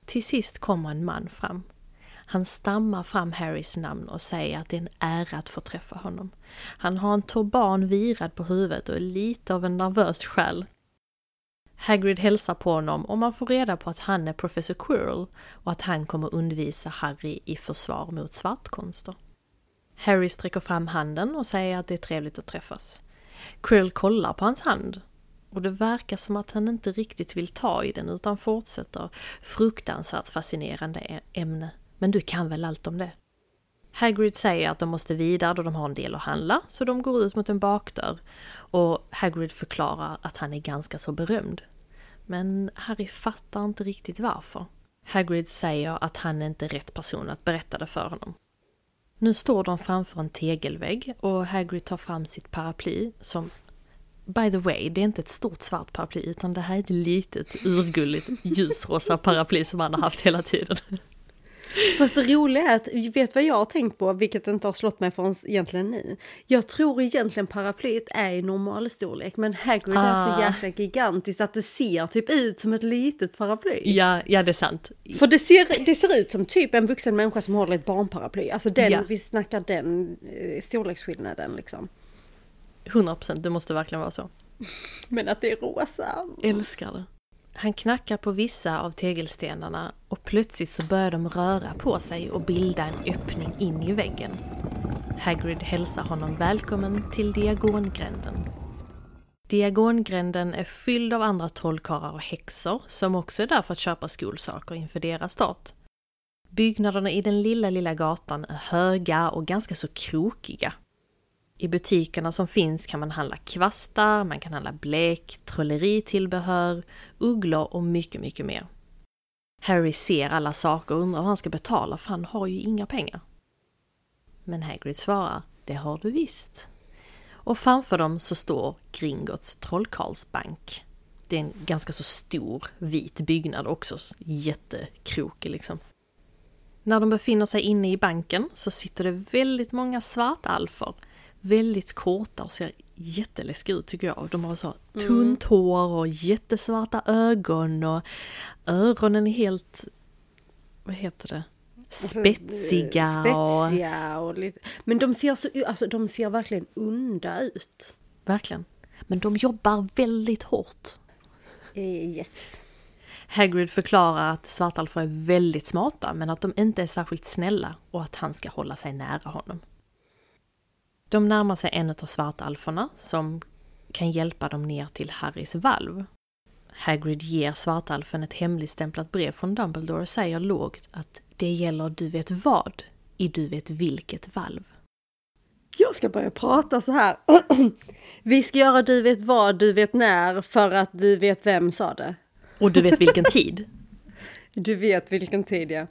Till sist kommer en man fram. Han stammar fram Harrys namn och säger att det är en ära att få träffa honom. Han har en turban virad på huvudet och är lite av en nervös själ. Hagrid hälsar på honom och man får reda på att han är professor Quirrell och att han kommer undervisa Harry i försvar mot svartkonster. Harry sträcker fram handen och säger att det är trevligt att träffas. Krill kollar på hans hand och det verkar som att han inte riktigt vill ta i den utan fortsätter. Fruktansvärt fascinerande ämne. Men du kan väl allt om det? Hagrid säger att de måste vidare då de har en del att handla, så de går ut mot en bakdörr. Och Hagrid förklarar att han är ganska så berömd. Men Harry fattar inte riktigt varför. Hagrid säger att han inte är rätt person att berätta det för honom. Nu står de framför en tegelvägg och Hagrid tar fram sitt paraply som By the way, det är inte ett stort svart paraply utan det här är ett litet urgulligt ljusrosa paraply som han har haft hela tiden.
Fast det roliga är att, vet vad jag har tänkt på, vilket inte har slått mig förrän egentligen nu? Jag tror egentligen paraplyet är i normalstorlek, men Hagrid ah. är så ah. jäkla gigantiskt att det ser typ ut som ett litet paraply.
Ja, ja det är sant.
För det ser, det ser ut som typ en vuxen människa som håller ett barnparaply. Alltså den, ja. vi snackar den eh, storleksskillnaden liksom.
100% det måste verkligen vara så.
Men att det är rosa.
Älskar det. Han knackar på vissa av tegelstenarna och plötsligt så börjar de röra på sig och bilda en öppning in i väggen. Hagrid hälsar honom välkommen till Diagongränden. Diagongränden är fylld av andra trollkarlar och häxor som också är där för att köpa skolsaker inför deras start. Byggnaderna i den lilla, lilla gatan är höga och ganska så krokiga. I butikerna som finns kan man handla kvastar, man kan handla blek, trolleritillbehör, ugglor och mycket, mycket mer. Harry ser alla saker och undrar hur han ska betala för han har ju inga pengar. Men Hagrid svarar, det har du visst. Och framför dem så står Gringotts trollkarlsbank. Det är en ganska så stor vit byggnad också, jättekrokig liksom. När de befinner sig inne i banken så sitter det väldigt många svartalfer. Väldigt korta och ser jätteläskiga ut tycker jag. De har så tunt hår och jättesvarta ögon och öronen är helt, vad heter det, spetsiga och...
Spetsiga och lite... Men de ser, så, alltså, de ser verkligen onda ut.
Verkligen. Men de jobbar väldigt hårt.
Yes.
Hagrid förklarar att svartalfer är väldigt smarta men att de inte är särskilt snälla och att han ska hålla sig nära honom. De närmar sig en av svartalferna som kan hjälpa dem ner till Harrys valv. Hagrid ger svartalfen ett hemligstämplat brev från Dumbledore och säger lågt att det gäller du vet vad i du vet vilket valv.
Jag ska börja prata så här. Vi ska göra du vet vad, du vet när, för att du vet vem sa det.
Och du vet vilken tid.
Du vet vilken tid ja.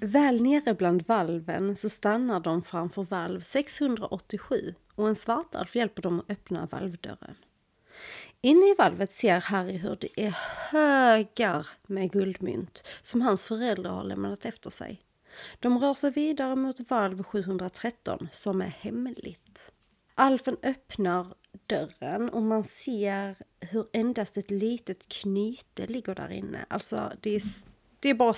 Väl nere bland valven så stannar de framför valv 687 och en svartalf hjälper dem att öppna valvdörren. Inne i valvet ser Harry hur det är högar med guldmynt som hans föräldrar har lämnat efter sig. De rör sig vidare mot valv 713 som är hemligt. Alfen öppnar dörren och man ser hur endast ett litet knyte ligger där inne. Alltså det är, det är bara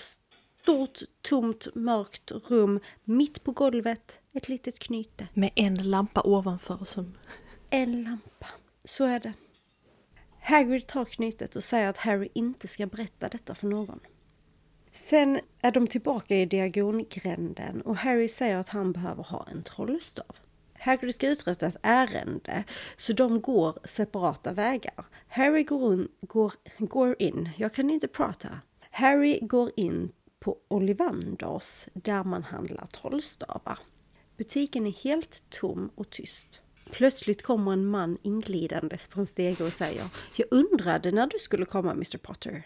stort, tomt, mörkt rum mitt på golvet. Ett litet knyte.
Med en lampa ovanför som...
En lampa. Så är det. Hagrid tar knytet och säger att Harry inte ska berätta detta för någon. Sen är de tillbaka i diagongränden och Harry säger att han behöver ha en trollstav. Hagrid ska uträtta ett ärende, så de går separata vägar. Harry går in, går, går in, jag kan inte prata. Harry går in på Olivanders, där man handlar trollstavar. Butiken är helt tom och tyst. Plötsligt kommer en man inglidandes på en stege och säger Jag undrade när du skulle komma Mr Potter.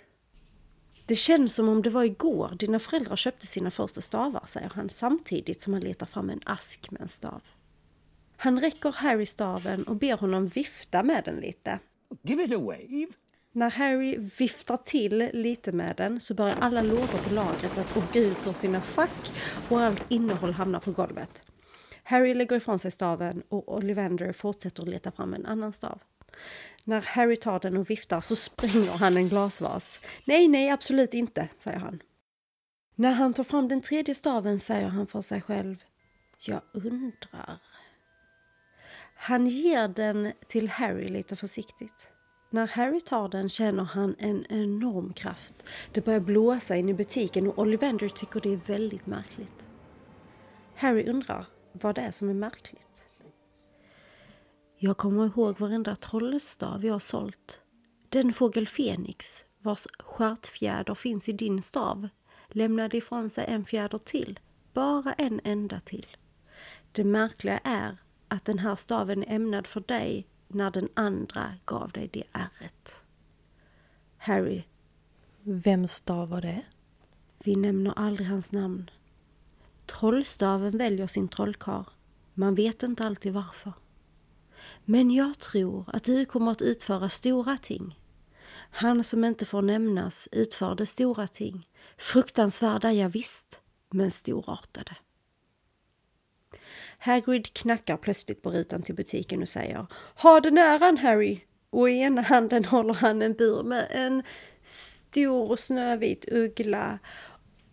Det känns som om det var igår dina föräldrar köpte sina första stavar, säger han samtidigt som han letar fram en ask med en stav. Han räcker Harry staven och ber honom vifta med den lite.
Give it a wave.
När Harry viftar till lite med den så börjar alla lådor på lagret att åka ut ur sina fack och allt innehåll hamnar på golvet. Harry lägger ifrån sig staven och Ollivander fortsätter att leta fram en annan stav. När Harry tar den och viftar så spränger han en glasvas. Nej, nej, absolut inte, säger han. När han tar fram den tredje staven säger han för sig själv. Jag undrar. Han ger den till Harry lite försiktigt. När Harry tar den känner han en enorm kraft. Det börjar blåsa in i butiken och Ollivander tycker det är väldigt märkligt. Harry undrar vad det är som är märkligt. Jag kommer ihåg varenda trollstav jag har sålt. Den fågel Fenix, vars stjärtfjäder finns i din stav, lämnade ifrån sig en fjäder till. Bara en enda till. Det märkliga är att den här staven är ämnad för dig när den andra gav dig det ärret. Harry,
Vem stav var det?
vi nämner aldrig hans namn. Trollstaven väljer sin trollkarl. Man vet inte alltid varför. Men jag tror att du kommer att utföra stora ting. Han som inte får nämnas utförde stora ting. Fruktansvärda, ja, visst, men storartade. Hagrid knackar plötsligt på rutan till butiken och säger Ha den äran Harry! Och i ena handen håller han en bur med en stor snövit uggla.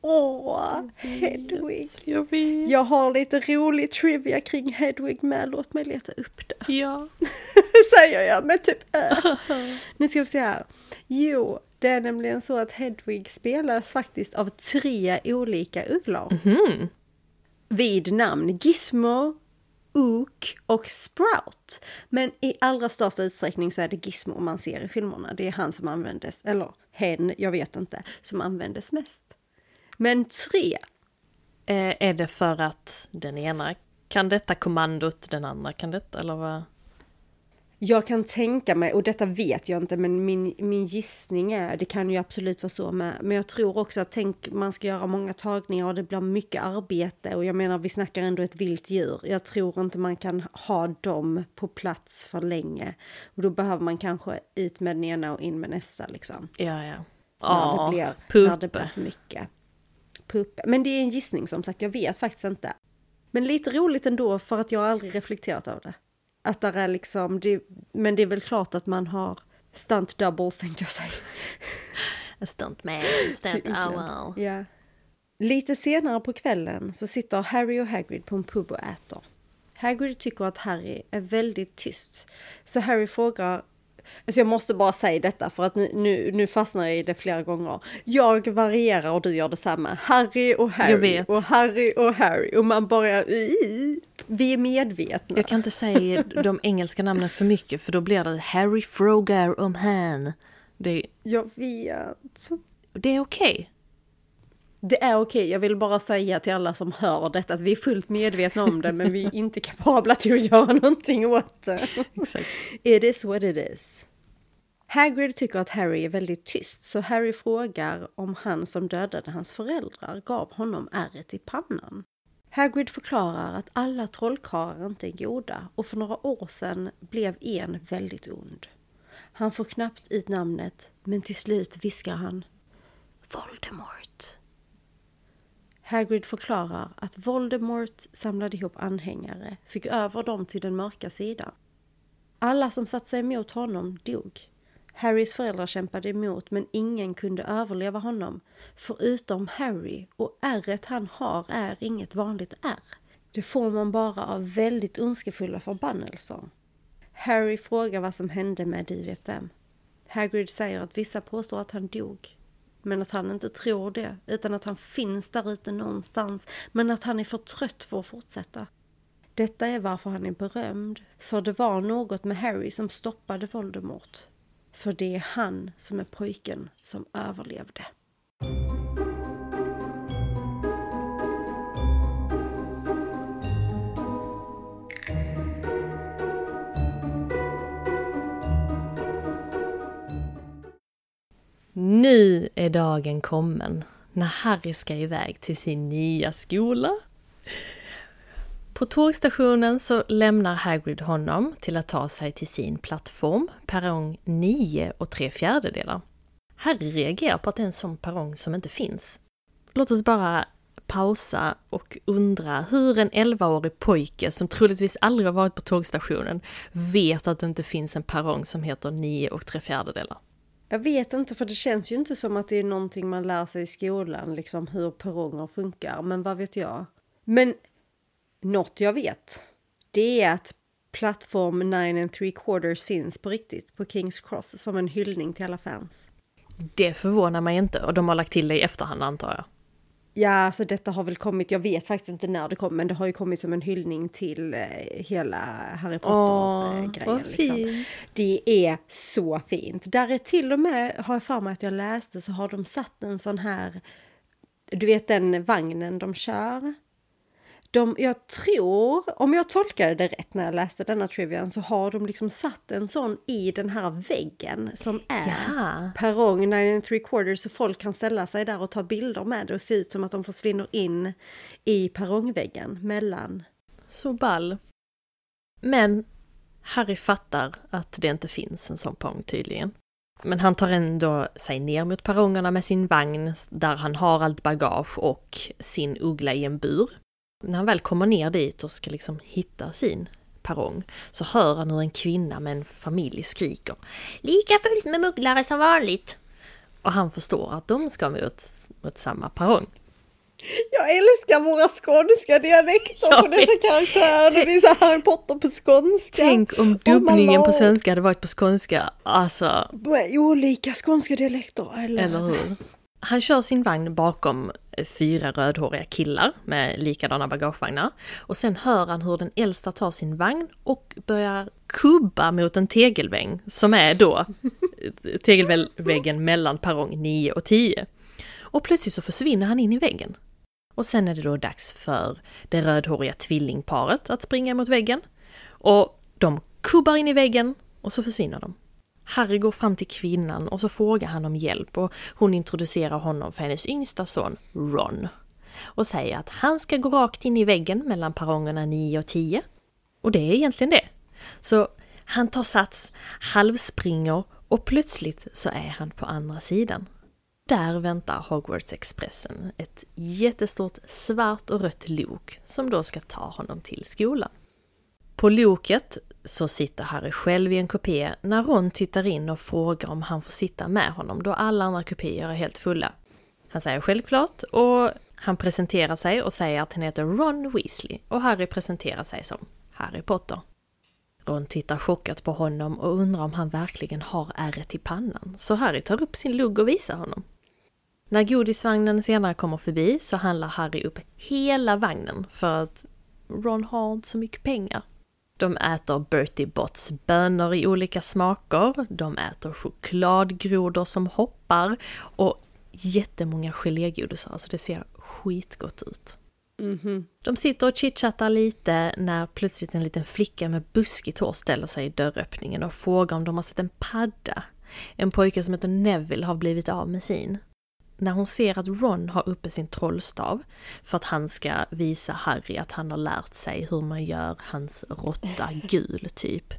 Åh, Hedwig!
Jag vet.
Jag har lite rolig trivia kring Hedwig med. Låt mig leta upp det.
Ja.
Säger jag med typ äh. Nu ska vi se här. Jo, det är nämligen så att Hedwig spelas faktiskt av tre olika ugglor.
Mhm.
Vid namn Gizmo, Ook och Sprout. Men i allra största utsträckning så är det Gizmo man ser i filmerna. Det är han som användes, eller hen, jag vet inte, som användes mest. Men tre,
Eh, är det för att den ena kan detta kommandot, den andra kan detta, eller vad?
Jag kan tänka mig, och detta vet jag inte, men min, min gissning är, det kan ju absolut vara så med, men jag tror också att tänk, man ska göra många tagningar och det blir mycket arbete och jag menar vi snackar ändå ett vilt djur. Jag tror inte man kan ha dem på plats för länge och då behöver man kanske ut med den ena och in med nästa liksom.
Ja, ja.
När, det, blir, när det blir för mycket. Puppe. Men det är en gissning som sagt, jag vet faktiskt inte. Men lite roligt ändå för att jag aldrig reflekterat över det. Att där är liksom, det, men det är väl klart att man har stunt doubles tänkte jag säga.
En stuntman, stunt, oh, wow.
Ja. Lite senare på kvällen så sitter Harry och Hagrid på en pub och äter. Hagrid tycker att Harry är väldigt tyst. Så Harry frågar Alltså jag måste bara säga detta för att nu, nu, nu fastnar jag i det flera gånger. Jag varierar och du gör detsamma. Harry och Harry och Harry och Harry och man bara... Vi är medvetna.
Jag kan inte säga de engelska namnen för mycket för då blir det Harry frågar om han. Det,
Jag vet.
det är okej.
Det är okej, jag vill bara säga till alla som hör detta att vi är fullt medvetna om det men vi är inte kapabla till att göra någonting åt det.
Exakt.
It is what it is. Hagrid tycker att Harry är väldigt tyst så Harry frågar om han som dödade hans föräldrar gav honom ärret i pannan. Hagrid förklarar att alla trollkarlar inte är goda och för några år sedan blev en väldigt ond. Han får knappt ut namnet men till slut viskar han Voldemort. Hagrid förklarar att Voldemort samlade ihop anhängare, fick över dem till den mörka sidan. Alla som satt sig emot honom dog. Harrys föräldrar kämpade emot men ingen kunde överleva honom. Förutom Harry och ärret han har är inget vanligt ärr. Det får man bara av väldigt ondskefulla förbannelser. Harry frågar vad som hände med du vet vem. Hagrid säger att vissa påstår att han dog. Men att han inte tror det, utan att han finns där ute någonstans, men att han är för trött för att fortsätta. Detta är varför han är berömd, för det var något med Harry som stoppade Voldemort. För det är han som är pojken som överlevde.
Nu är dagen kommen när Harry ska iväg till sin nya skola. På tågstationen så lämnar Hagrid honom till att ta sig till sin plattform, perrong 9 och 3 fjärdedelar. Harry reagerar på att det är en sån perrong som inte finns. Låt oss bara pausa och undra hur en 11-årig pojke som troligtvis aldrig har varit på tågstationen vet att det inte finns en perrong som heter 9 och 3 fjärdedelar.
Jag vet inte, för det känns ju inte som att det är någonting man lär sig i skolan, liksom hur perronger funkar, men vad vet jag? Men något jag vet, det är att plattform 9 and 3 quarters finns på riktigt på Kings Cross som en hyllning till alla fans.
Det förvånar mig inte och de har lagt till det i efterhand antar jag.
Ja, alltså detta har väl kommit, jag vet faktiskt inte när det kom, men det har ju kommit som en hyllning till eh, hela Harry Potter-grejen. liksom. Det är så fint. Där är till och med, har jag för mig att jag läste, så har de satt en sån här, du vet den vagnen de kör. De, jag tror, om jag tolkade det rätt när jag läste denna trivian, så har de liksom satt en sån i den här väggen som är
Ja.
perrong 9 and 3 quarters så folk kan ställa sig där och ta bilder med det och se ut som att de försvinner in i perrongväggen mellan.
Så ball. Men Harry fattar att det inte finns en sån perrong tydligen. Men han tar ändå sig ner mot perrongerna med sin vagn där han har allt bagage och sin uggla i en bur. När han väl kommer ner dit och ska liksom hitta sin perrong så hör han hur en kvinna med en familj skriker Lika fullt med mugglare som vanligt! Och han förstår att de ska mot, mot samma perrong.
Jag älskar våra skånska dialekter
Jag
på dessa karaktärer. Det är så Harry Potter på skånska.
Tänk om dubbningen på svenska hade varit på skånska. Alltså,
olika skånska dialekter. Eller,
Eller hur? Han kör sin vagn bakom fyra rödhåriga killar med likadana bagagevagnar. Och sen hör han hur den äldsta tar sin vagn och börjar kubba mot en tegelvägg som är då eh, tegelväggen mellan perrong 9 och 10. Och plötsligt så försvinner han in i väggen. Och sen är det då dags för det rödhåriga tvillingparet att springa mot väggen. Och de kubbar in i väggen och så försvinner de. Harry går fram till kvinnan och så frågar han om hjälp och hon introducerar honom för hennes yngsta son Ron. Och säger att han ska gå rakt in i väggen mellan perrongerna 9 och 10. Och det är egentligen det. Så han tar sats, halvspringer och plötsligt så är han på andra sidan. Där väntar Hogwarts-expressen, ett jättestort svart och rött lok som då ska ta honom till skolan. På loket så sitter Harry själv i en kupé när Ron tittar in och frågar om han får sitta med honom då alla andra kupéer är helt fulla. Han säger självklart och han presenterar sig och säger att han heter Ron Weasley och Harry presenterar sig som Harry Potter. Ron tittar chockat på honom och undrar om han verkligen har ärret i pannan, så Harry tar upp sin lugg och visar honom. När godisvagnen senare kommer förbi så handlar Harry upp hela vagnen för att Ron har inte så mycket pengar. De äter Bertie Botts bönor i olika smaker, de äter chokladgrodor som hoppar och jättemånga gelégodisar, alltså det ser skitgott ut. De sitter och chitchattar lite när plötsligt en liten flicka med buskigt hår ställer sig i dörröppningen och frågar om de har sett en padda. En pojke som heter Neville har blivit av med sin. När hon ser att Ron har uppe sin trollstav för att han ska visa Harry att han har lärt sig hur man gör hans råtta gul, typ.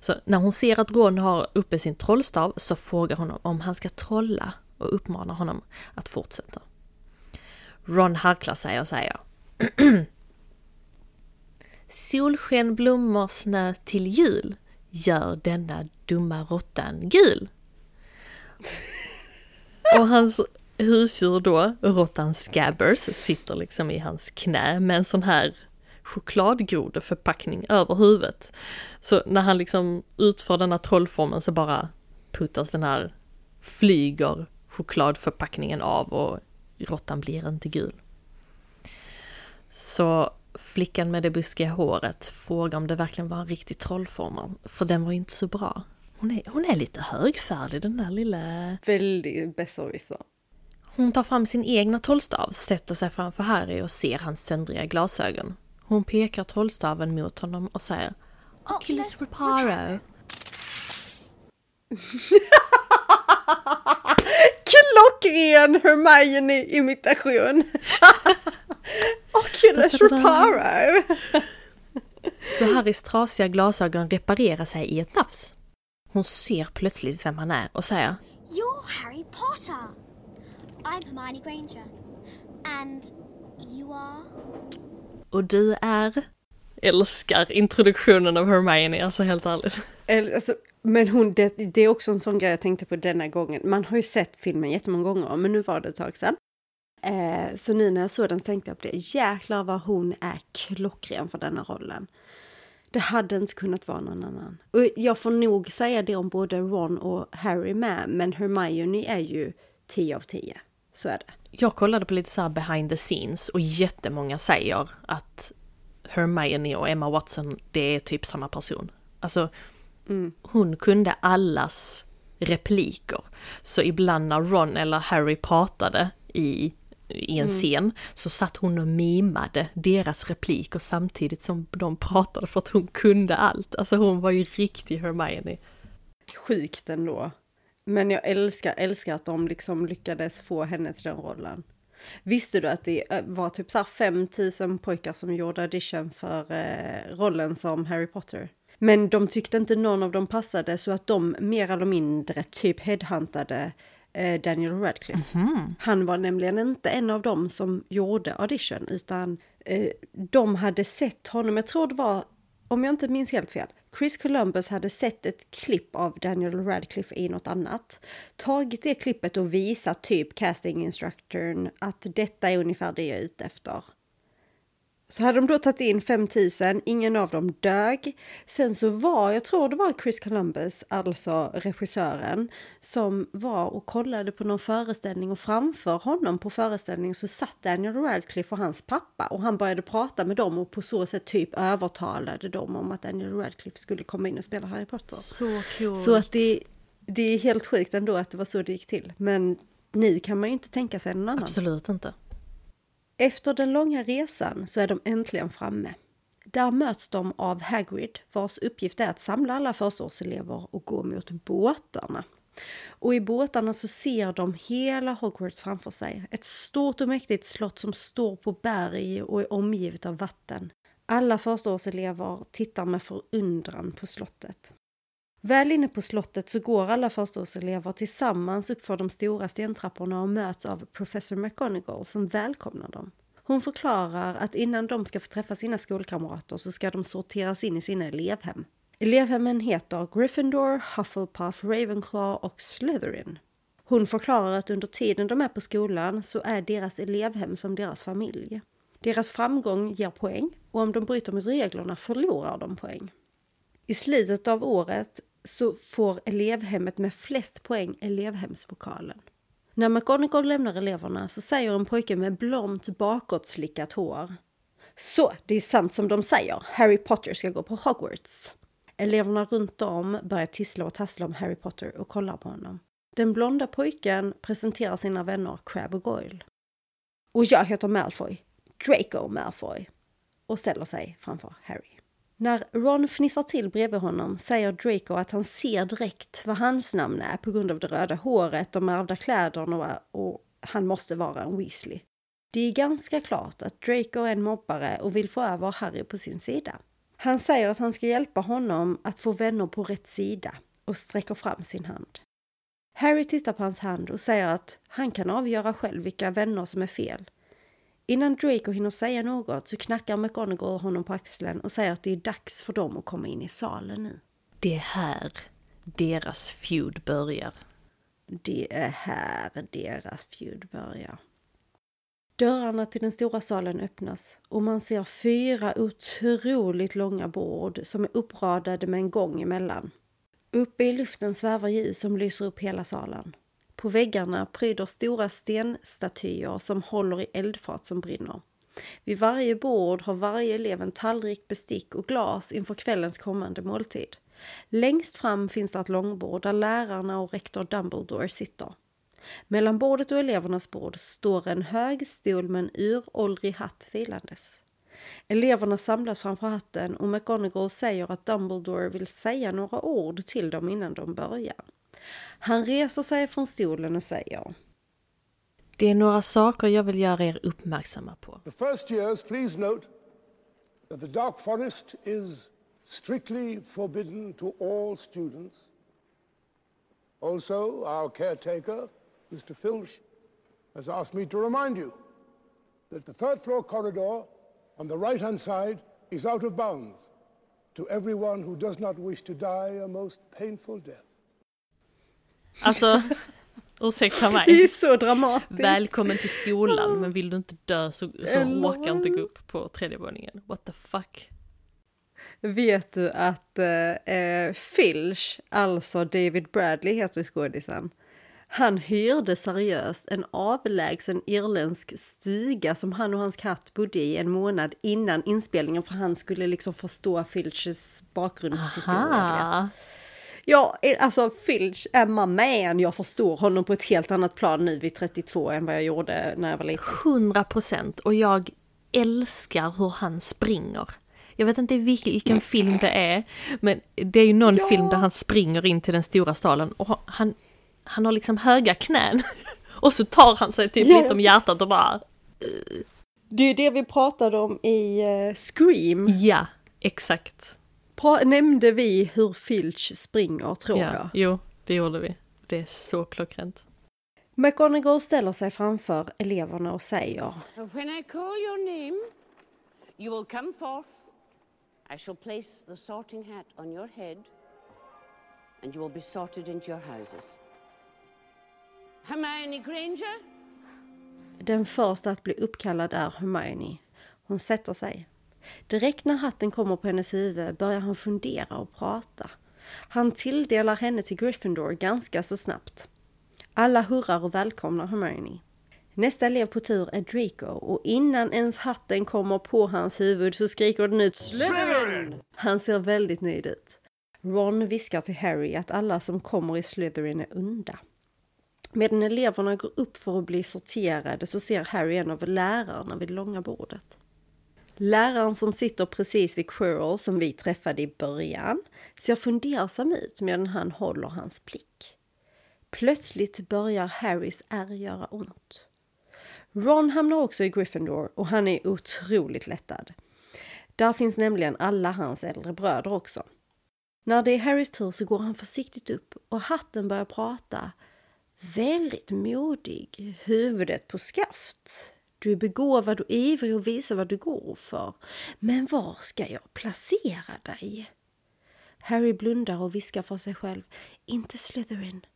Så när hon ser att Ron har uppe sin trollstav så frågar hon om han ska trolla och uppmanar honom att fortsätta. Ron harklar sig och säger Solsken, blommor, snö till jul gör denna dumma råttan gul. Och hans husdjur då, råttan Scabbers, sitter liksom i hans knä med en sån här chokladgrodeförpackning över huvudet. Så när han liksom utför denna trollformen så bara puttas den här, flyger chokladförpackningen av och råttan blir inte gul. Så flickan med det buskiga håret frågar om det verkligen var en riktig trollformel, för den var ju inte så bra. Hon är, hon är lite högfärdig den där lilla...
Väldigt besserwisser.
Hon tar fram sin egna trollstav, sätter sig framför Harry och ser hans söndriga glasögon. Hon pekar trollstaven mot honom och säger Oculus Reparo.
Klockren Hermione-imitation! Oculus Reparo!
Så Harrys trasiga glasögon reparerar sig i ett nafs. Hon ser plötsligt vem han är och säger
You're Harry Potter. I'm Hermione Granger. And you are?
Och du är? Älskar introduktionen av Hermione, alltså helt ärligt.
Alltså, men hon, det, det är också en sån grej jag tänkte på denna gången. Man har ju sett filmen jättemånga gånger, men nu var det ett tag sedan. Eh, så nu när jag såg den så tänkte jag på det. Jäklar vad hon är klockren för denna rollen. Det hade inte kunnat vara någon annan. Och jag får nog säga det om både Ron och Harry med, men Hermione är ju 10 av 10. Så är det.
Jag kollade på lite så här behind the scenes och jättemånga säger att Hermione och Emma Watson, det är typ samma person. Alltså, hon kunde allas repliker. Så ibland när Ron eller Harry pratade i, i en scen så satt hon och mimade deras repliker samtidigt som de pratade för att hon kunde allt. Alltså hon var ju riktig Hermione.
Sjukt ändå. Men jag älskar, älskar att de liksom lyckades få henne till den rollen. Visste du att det eh, var typ så här 5000 pojkar som gjorde audition för eh, rollen som Harry Potter? Men de tyckte inte någon av dem passade så att de mer eller mindre typ headhuntade Daniel Radcliffe. Han var nämligen inte en av dem som gjorde audition utan eh, de hade sett honom, jag tror det var, om jag inte minns helt fel, Chris Columbus hade sett ett klipp av Daniel Radcliffe i något annat, tagit det klippet och visat typ casting instructorn att detta är ungefär det jag är ute efter. Så hade de då tagit in 5000, ingen av dem dög. Sen så var, jag tror det var Chris Columbus, alltså regissören, som var och kollade på någon föreställning och framför honom på föreställningen så satt Daniel Radcliffe och hans pappa och han började prata med dem och på så sätt typ övertalade dem om att Daniel Radcliffe skulle komma in och spela Harry Potter.
Så kul.
Så att det, det är helt sjukt ändå att det var så det gick till. Men nu kan man ju inte tänka sig någon annan.
Absolut inte.
Efter den långa resan så är de äntligen framme. Där möts de av Hagrid vars uppgift är att samla alla förstaårselever och gå mot båtarna. Och i båtarna så ser de hela Hogwarts framför sig. Ett stort och mäktigt slott som står på berg och är omgivet av vatten. Alla förstaårselever tittar med förundran på slottet. Väl inne på slottet så går alla förstaårselever tillsammans uppför de stora stentrapporna och möts av professor McGonagall som välkomnar dem. Hon förklarar att innan de ska få träffa sina skolkamrater så ska de sorteras in i sina elevhem. Elevhemmen heter Gryffindor, Hufflepuff, Ravenclaw och Slytherin. Hon förklarar att under tiden de är på skolan så är deras elevhem som deras familj. Deras framgång ger poäng och om de bryter mot reglerna förlorar de poäng. I slutet av året så får elevhemmet med flest poäng elevhemspokalen. När McGonagall lämnar eleverna så säger en pojke med blont bakåtslickat hår. Så, det är sant som de säger. Harry Potter ska gå på Hogwarts. Eleverna runt om börjar tissla och tassla om Harry Potter och kollar på honom. Den blonda pojken presenterar sina vänner Crab och Goyle. Och jag heter Malfoy, Draco Malfoy, och ställer sig framför Harry. När Ron fnissar till bredvid honom säger Draco att han ser direkt vad hans namn är på grund av det röda håret, de ärvda kläderna och han måste vara en Weasley. Det är ganska klart att Draco är en mobbare och vill få över Harry på sin sida. Han säger att han ska hjälpa honom att få vänner på rätt sida och sträcker fram sin hand. Harry tittar på hans hand och säger att han kan avgöra själv vilka vänner som är fel. Innan Draco hinner säga något så knackar McGonagall honom på axeln och säger att det är dags för dem att komma in i salen nu.
Det är här deras feud börjar.
Det är här deras feud börjar. Dörrarna till den stora salen öppnas och man ser fyra otroligt långa bord som är uppradade med en gång emellan. Uppe i luften svävar ljus som lyser upp hela salen. På väggarna pryder stora stenstatyer som håller i eldfat som brinner. Vid varje bord har varje elev en tallrik, bestick och glas inför kvällens kommande måltid. Längst fram finns det ett långbord där lärarna och rektor Dumbledore sitter. Mellan bordet och elevernas bord står en hög stol med en uråldrig hatt vilandes. Eleverna samlas framför hatten och McGonagall säger att Dumbledore vill säga några ord till dem innan de börjar. Han reser sig från stolen och säger
Det är några saker jag vill göra er uppmärksamma på.
The first years, please note that the Dark Forest is strictly forbidden to all students. Also, our caretaker, Mr. Filch, has asked me to remind you that the third floor corridor on the right hand side is out of bounds to everyone who does not wish to die a most painful death.
Alltså, ursäkta
Det är
mig.
så dramatiskt!
Välkommen till skolan, men vill du inte dö så, så råka inte gå upp på tredje våningen. What the fuck?
Vet du att eh, Filch, alltså David Bradley heter skådisen, han hyrde seriöst en avlägsen irländsk stuga som han och hans katt bodde i en månad innan inspelningen för han skulle liksom förstå Filches bakgrundshistoria. Ja, eh, alltså Filch är my man. Jag förstår honom på ett helt annat plan nu vid 32 än vad jag gjorde när jag var liten.
100 procent och jag älskar hur han springer. Jag vet inte vilken film det är, men det är ju någon
Ja.
film där han springer in till den stora staden och han, han har liksom höga knän. Och så tar han sig typ
Ja.
lite om hjärtat och bara
Det är ju det vi pratade om i eh, Scream.
ja, exakt.
Nämnde vi hur Filch springer tror
Ja,
jag.
jo, det gjorde vi. Det är så klockrent.
McGonagall ställer sig framför eleverna och säger
When I call your name, you will come forth. I shall place the sorting hat on your head, and you will be sorted into your houses. Hermione Granger,
Den första att bli uppkallad är Hermione. Hon sätter sig. Direkt när hatten kommer på hennes huvud börjar han fundera och prata. Han tilldelar henne till Gryffindor ganska så snabbt. Alla hurrar och välkomnar Hermione. Nästa elev på tur är Draco och innan ens hatten kommer på hans huvud så skriker den ut Slytherin! Han ser väldigt nöjd ut. Ron viskar till Harry att alla som kommer i Slytherin är onda. Medan eleverna går upp för att bli sorterade så ser Harry en av lärarna vid långa bordet. Läraren som sitter precis vid Quirrell som vi träffade i början ser fundersam ut medan han håller hans blick. Plötsligt börjar Harrys ärr göra ont. Ron hamnar också i Gryffindor och han är otroligt lättad. Där finns nämligen alla hans äldre bröder också. När det är Harrys tur så går han försiktigt upp och hatten börjar prata. Väldigt modig, huvudet på skaft. Du är begåvad och ivrig och visar vad du går för. Men var ska jag placera dig? Harry blundar och viskar för sig själv. Inte Slytherin.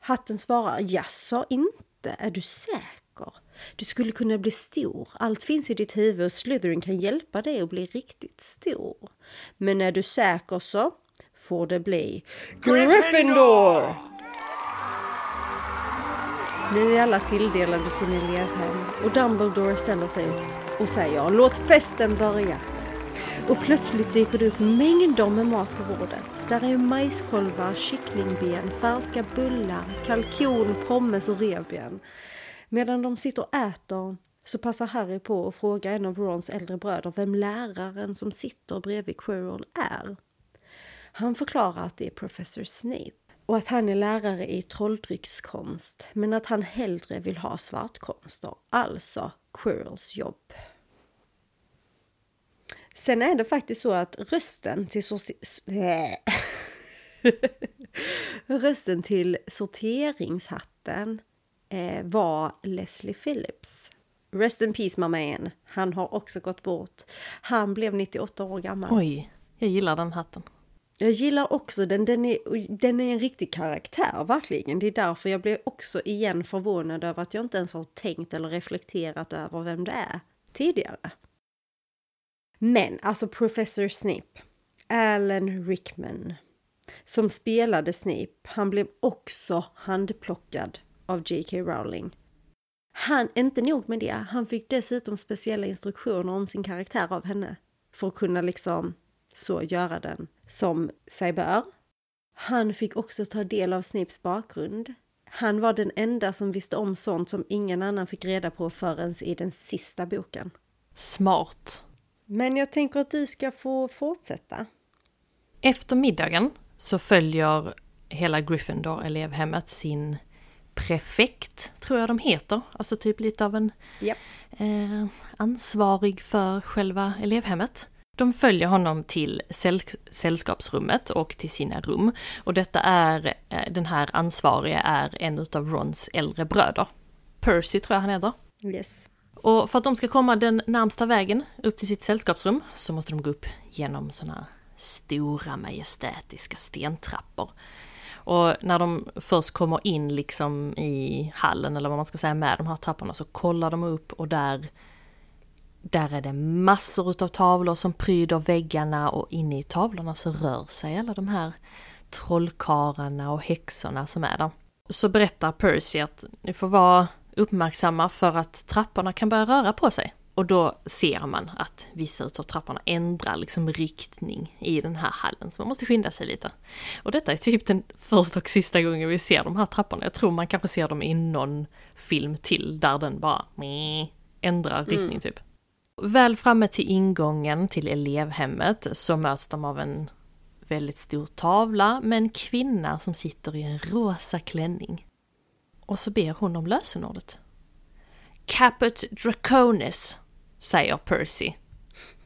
Hatten svarar. Jaså, inte? Är du säker? Du skulle kunna bli stor. Allt finns i ditt huvud och Slytherin kan hjälpa dig att bli riktigt stor. Men är du säker så får det bli Gryffindor! Ni är alla tilldelade sin elevhem och Dumbledore ställer sig upp och säger låt festen börja. Och plötsligt dyker det upp mängder med mat på bordet. Där är majskolvar, kycklingben, färska bullar, kalkon, pommes och revben. Medan de sitter och äter så passar Harry på att fråga en av Rons äldre bröder vem läraren som sitter bredvid Quirrell är. Han förklarar att det är professor Snape och att han är lärare i trolldryckskonst men att han hellre vill ha svartkonster, alltså Quirrells jobb. Sen är det faktiskt så att rösten till rösten till sorteringshatten eh, var Leslie Phillips. Rest in peace mamma Ann. Han har också gått bort. Han blev 98 år gammal.
Oj, jag gillar den hatten.
Jag gillar också den, den är, den är en riktig karaktär verkligen. Det är därför jag blev också igen förvånad över att jag inte ens har tänkt eller reflekterat över vem det är tidigare. Men alltså Professor Snape, Alan Rickman, som spelade Snape, han blev också handplockad av J.K. Rowling. Han, inte nog med det, han fick dessutom speciella instruktioner om sin karaktär av henne. För att kunna liksom så göra den som sig bör. Han fick också ta del av Snapes bakgrund. Han var den enda som visste om sånt som ingen annan fick reda på förrän i den sista boken.
Smart.
Men jag tänker att du ska få fortsätta.
Efter middagen så följer hela Gryffindor elevhemmet sin prefekt, tror jag de heter. Alltså typ lite av en
yep.
eh, ansvarig för själva elevhemmet. De följer honom till säll sällskapsrummet och till sina rum. Och detta är, eh, den här ansvarige är en utav Rons äldre bröder. Percy tror jag han heter.
Yes.
Och för att de ska komma den närmsta vägen upp till sitt sällskapsrum så måste de gå upp genom sådana stora majestätiska stentrappor. Och när de först kommer in liksom i hallen eller vad man ska säga med de här trapporna så kollar de upp och där där är det massor utav tavlor som pryder väggarna och inne i tavlorna så rör sig alla de här trollkarlarna och häxorna som är där. Så berättar Percy att ni får vara uppmärksamma för att trapporna kan börja röra på sig. Och då ser man att vissa utav trapporna ändrar liksom riktning i den här hallen, så man måste skynda sig lite. Och detta är typ den första och sista gången vi ser de här trapporna. Jag tror man kanske ser dem i någon film till, där den bara ändrar riktning mm. typ. Väl framme till ingången till elevhemmet så möts de av en väldigt stor tavla med en kvinna som sitter i en rosa klänning. Och så ber hon om lösenordet. Caput Draconis, säger Percy.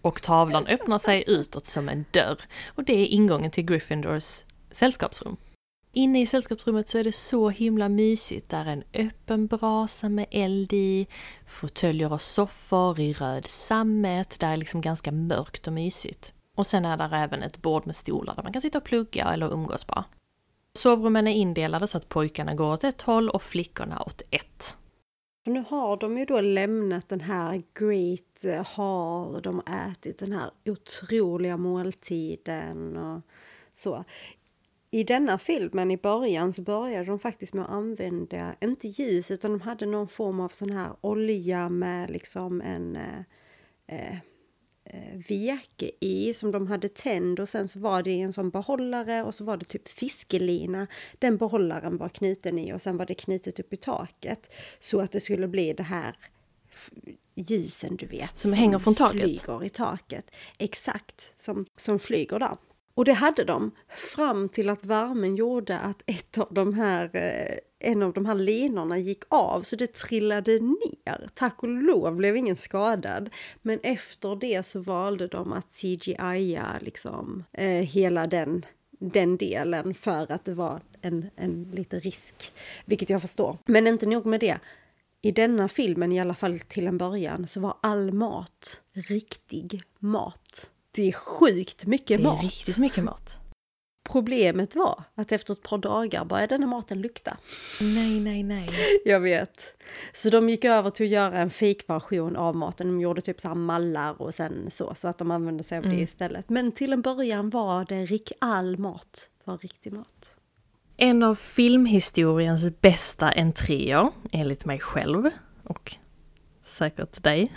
Och tavlan öppnar sig utåt som en dörr. Och det är ingången till Gryffindors sällskapsrum. Inne i sällskapsrummet så är det så himla mysigt. Där är en öppen brasa med eld i, fåtöljer och soffor i röd sammet. Där är liksom ganska mörkt och mysigt. Och sen är där även ett bord med stolar där man kan sitta och plugga eller umgås bara. Sovrummen är indelade så att pojkarna går åt ett håll och flickorna åt ett.
Nu har de ju då lämnat den här Great eh, Hall och de har ätit den här otroliga måltiden och så i denna filmen i början så började de faktiskt med att använda, inte ljus, utan de hade någon form av sån här olja med liksom en, eh, eh eh, veke i som de hade tänd och sen så var det en sån behållare och så var det typ fiskelina. Den behållaren var knuten i och sen var det knutet upp i taket så att det skulle bli det här ljusen du vet.
Som hänger från taket?
flyger i taket. Exakt, som, som flyger där. Och det hade de fram till att värmen gjorde att ett av de här, eh, en av de här linorna gick av så det trillade ner. Tack och lov blev ingen skadad. Men efter det så valde de att CGI-a liksom eh, hela den, den delen för att det var en, en liten risk. Vilket jag förstår. Men inte nog med det. I denna filmen, i alla fall till en början, så var all mat riktig mat. Det är sjukt mycket
Det är
mat.
riktigt mycket mat.
Problemet var att efter ett par dagar började den här maten lukta.
Nej, nej, nej.
Jag vet. Så de gick över till att göra en fejkversion av maten. De gjorde typ så här mallar och sen så, så att de använde sig av det istället. Men till en början var det rik- all mat var riktig mat.
En av filmhistoriens bästa entréer, enligt mig själv och säkert dig,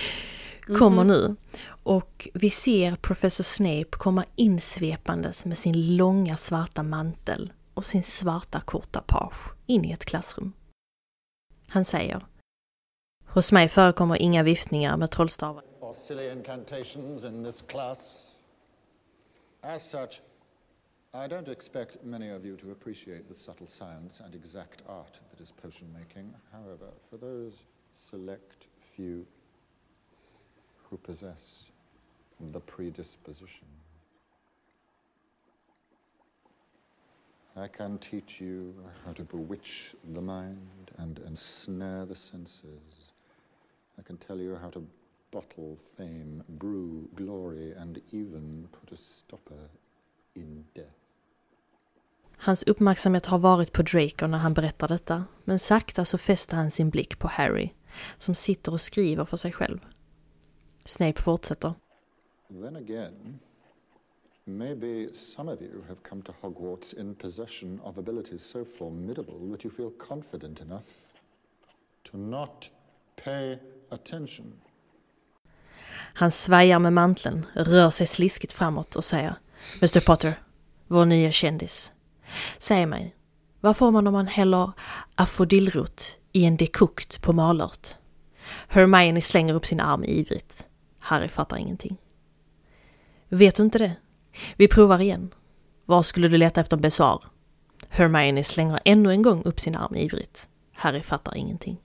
kommer nu. Och vi ser professor Snape komma insvepandes med sin långa svarta mantel och sin svarta korta page in i ett klassrum. Han säger Hos mig förekommer inga viftningar med trollstavar.
or silly incantations in this class. As such, I don't expect many of you to appreciate the subtle science and exact art that is potion making. However, for those select few who possess the predisposition, I can teach you how to bewitch the mind and ensnare the senses. I can tell you how to bottle fame, brew glory, and even put a stopper in death.
Hans uppmärksamhet har varit på Draco när han berättar detta, men sakta så fäster han sin blick på Harry, som sitter och skriver för sig själv. Snape fortsätter.
Then again, maybe some of you have come to Hogwarts in possession of abilities so formidable that you feel confident enough to not pay attention.
Han svajar med manteln, rör sig sliskigt framåt och säger Mr Potter, vår nya kändis. Säg mig, vad får man om man häller afrodillrot i en dekokt på malört? Hermione slänger upp sin arm ivrigt. Harry fattar ingenting. Vet du inte det? Vi provar igen. Var skulle du leta efter en besvar? Hermione slänger ännu en gång upp sin arm ivrigt. Harry fattar ingenting.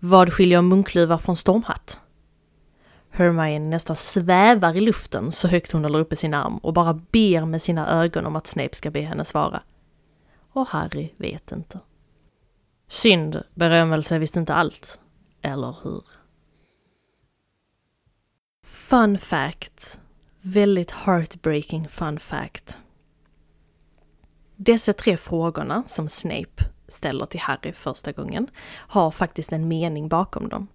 Vad skiljer munkluva från stormhatt? Hermione nästan svävar i luften så högt hon håller uppe sin arm och bara ber med sina ögon om att Snape ska be henne svara. Och Harry vet inte. Synd, berömmelse är visst inte allt. Eller hur? Fun fact. Väldigt heartbreaking fun fact. Dessa tre frågorna som Snape ställer till Harry första gången har faktiskt en mening bakom dem.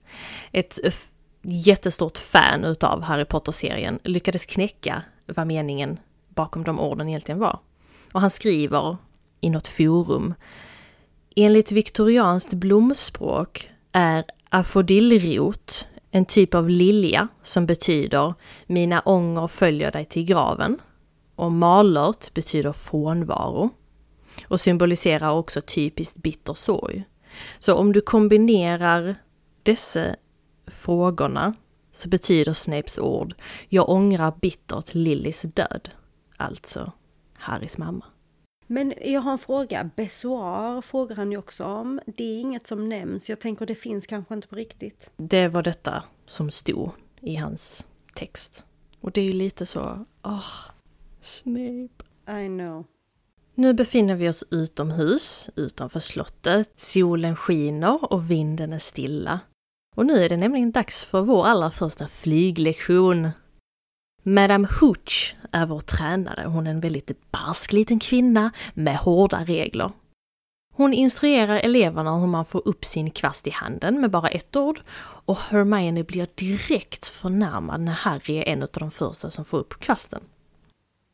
Ett eh, jättestort fan utav Harry Potter-serien lyckades knäcka vad meningen bakom de orden egentligen var. Och han skriver i något forum Enligt viktorianskt blomspråk är afodillrot en typ av lilja som betyder mina ånger följer dig till graven och malört betyder frånvaro och symboliserar också typiskt bitter sorg. Så om du kombinerar dessa frågorna så betyder Snapes ord Jag ångrar bittert Lillys död. Alltså Harrys mamma.
Men jag har en fråga. Bessoar frågar han ju också om. Det är inget som nämns. Jag tänker det finns kanske inte på riktigt.
Det var detta som stod i hans text. Och det är ju lite så, åh, Snape.
I know.
Nu befinner vi oss utomhus, utanför slottet. Solen skiner och vinden är stilla. Och nu är det nämligen dags för vår allra första flyglektion. Madame Hooch är vår tränare. Hon är en väldigt barsk liten kvinna med hårda regler. Hon instruerar eleverna hur man får upp sin kvast i handen med bara ett ord och Hermione blir direkt förnärmad när Harry är en av de första som får upp kvasten.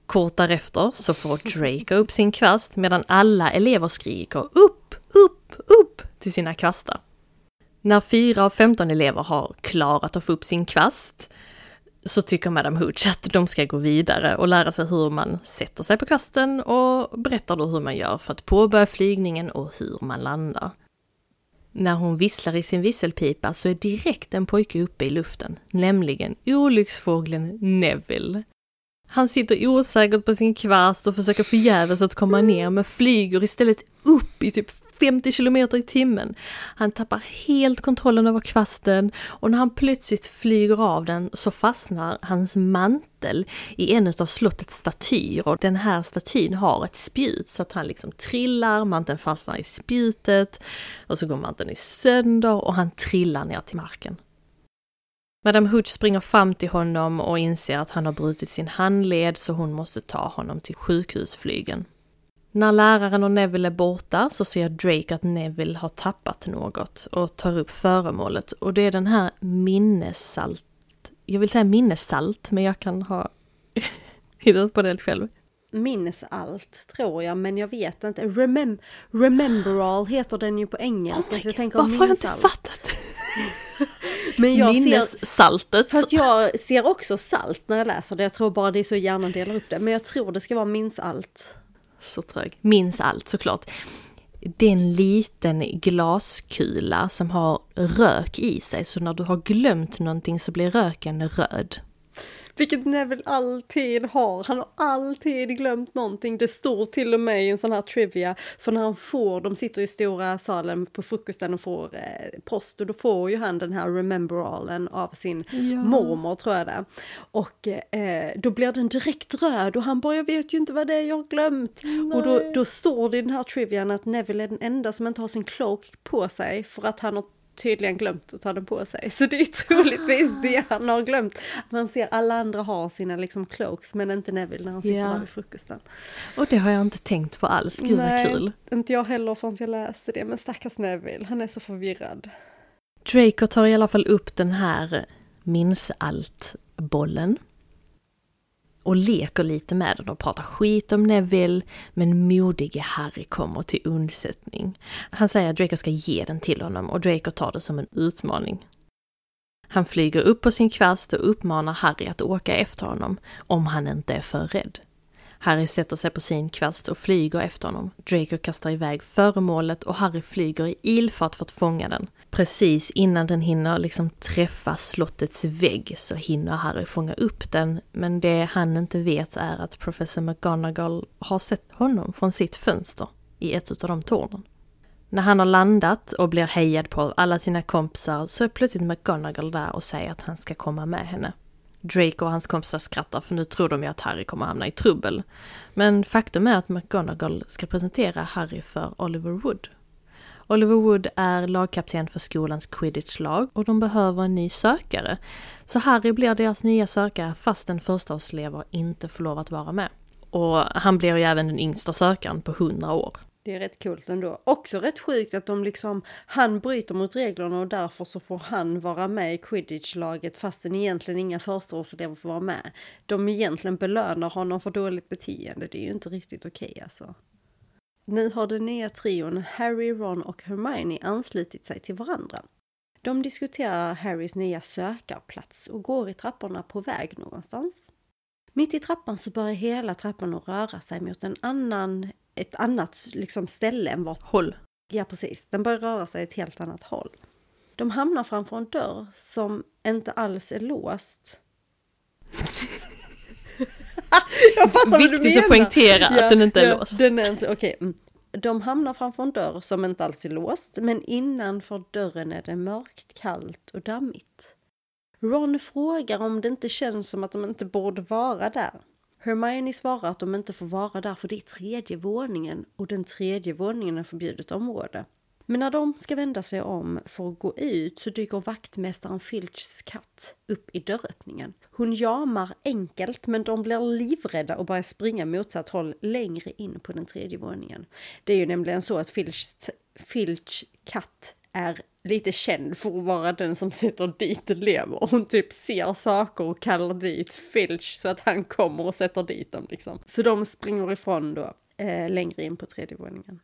Kort därefter så får Draco upp sin kvast medan alla elever skriker upp, upp, upp till sina kvastar. När fyra av 15 elever har klarat att få upp sin kvast så tycker Madame Hooch att de ska gå vidare och lära sig hur man sätter sig på kvasten och berättar då hur man gör för att påbörja flygningen och hur man landar. När hon visslar i sin visselpipa så är direkt en pojke uppe i luften, nämligen olycksfågeln Neville. Han sitter osäkert på sin kvast och försöker förgäves att komma ner men flyger istället upp i typ 50 kilometer i timmen. Han tappar helt kontrollen över kvasten och när han plötsligt flyger av den så fastnar hans mantel i en av slottets statyer och den här statyn har ett spjut så att han liksom trillar, manteln fastnar i spjutet och så går manteln i sönder och han trillar ner till marken. Madame Hooch springer fram till honom och inser att han har brutit sin handled så hon måste ta honom till sjukhusflygen. När läraren och Neville är borta så ser Drake att Neville har tappat något och tar upp föremålet och det är den här minnessalt. Jag vill säga minnessalt men jag kan ha hittat på det helt själv.
Minnesalt tror jag, men jag vet inte. Remem Rememberall heter den ju på engelska.
Oh
så jag tänker
Varför har jag inte fattat?
Men jag ser,
Minnessaltet.
fast jag ser också salt när jag läser det. Jag tror bara det är så hjärnan delar upp det. Men jag tror det ska vara minnsalt.
Så trög. Minns allt såklart. Det är en liten glaskula som har rök i sig, så när du har glömt någonting så blir röken röd.
Vilket Neville alltid har. Han har alltid glömt någonting. Det står till och med i en sån här trivia. För när han får, de sitter i stora salen på frukosten och får eh, post och då får ju han den här rememberallen av sin
Ja.
mormor tror jag det. Och eh, då blir den direkt röd och han bara jag vet ju inte vad det är jag har glömt. Och då, då står det i den här trivian att Neville är den enda som inte har sin cloak på sig för att han har tydligen glömt att ta den på sig. Så det är troligtvis det han har glömt. Man ser alla andra ha sina liksom cloaks men inte Neville när han sitter
Ja.
där vid frukosten.
Och det har jag inte tänkt på alls. Gud vad kul.
inte jag heller förrän jag läste det. Men stackars Neville, han är så förvirrad.
Draco tar i alla fall upp den här minns allt-bollen. Och leker lite med den och pratar skit om Neville, men modige Harry kommer till undsättning. Han säger att Draco ska ge den till honom och Draco tar det som en utmaning. Han flyger upp på sin kvast och uppmanar Harry att åka efter honom, om han inte är för rädd. Harry sätter sig på sin kvast och flyger efter honom. Draco kastar iväg föremålet och Harry flyger i ilfart för att fånga den. Precis innan den hinner liksom träffa slottets vägg så hinner Harry fånga upp den, men det han inte vet är att professor McGonagall har sett honom från sitt fönster i ett av de tornen. När han har landat och blir hejad på av alla sina kompisar så är plötsligt McGonagall där och säger att han ska komma med henne. Drake och hans kompisar skrattar för nu tror de ju att Harry kommer hamna i trubbel. Men faktum är att McGonagall ska presentera Harry för Oliver Wood. Oliver Wood är lagkapten för skolans quidditch-lag och de behöver en ny sökare. Så Harry blir deras nya sökare fast den förstaårselever inte får lov att vara med. Och han blir ju även den yngsta sökaren på 100 år.
Det är rätt coolt ändå. Också rätt sjukt att de liksom, han bryter mot reglerna och därför så får han vara med i quidditch-laget fastän egentligen inga förstaårselever får vara med. De egentligen belönar honom för dåligt beteende. Det är ju inte riktigt okej alltså. Nu har den nya trion Harry, Ron och Hermione anslutit sig till varandra. De diskuterar Harrys nya sökarplats och går i trapporna på väg någonstans. Mitt i trappan så börjar hela trappan att röra sig mot en annan, ett annat liksom ställe än vart
Håll.
Ja, precis. Den börjar röra sig ett helt annat håll. De hamnar framför en dörr som inte alls är låst. Jag fattar vad du
Viktigt att
menar.
poängtera att den inte är låst.
Den är inte, okej. mm. De hamnar framför en dörr som inte alls är låst, men innanför dörren är det mörkt, kallt och dammigt. Ron frågar om det inte känns som att de inte borde vara där. Hermione svarar att de inte får vara där för det är tredje våningen och den tredje våningen är förbjudet område. Men när de ska vända sig om för att gå ut så dyker vaktmästaren Filchs katt upp i dörröppningen. Hon jamar enkelt men de blir livrädda och börjar springa motsatt håll längre in på den tredje våningen. Det är ju nämligen så att Filchs, Filchs katt är lite känd för att vara den som sätter dit elever. Hon typ ser saker och kallar dit Filch så att han kommer och sätter dit dem liksom. Så de springer ifrån då, eh, längre in på tredje våningen.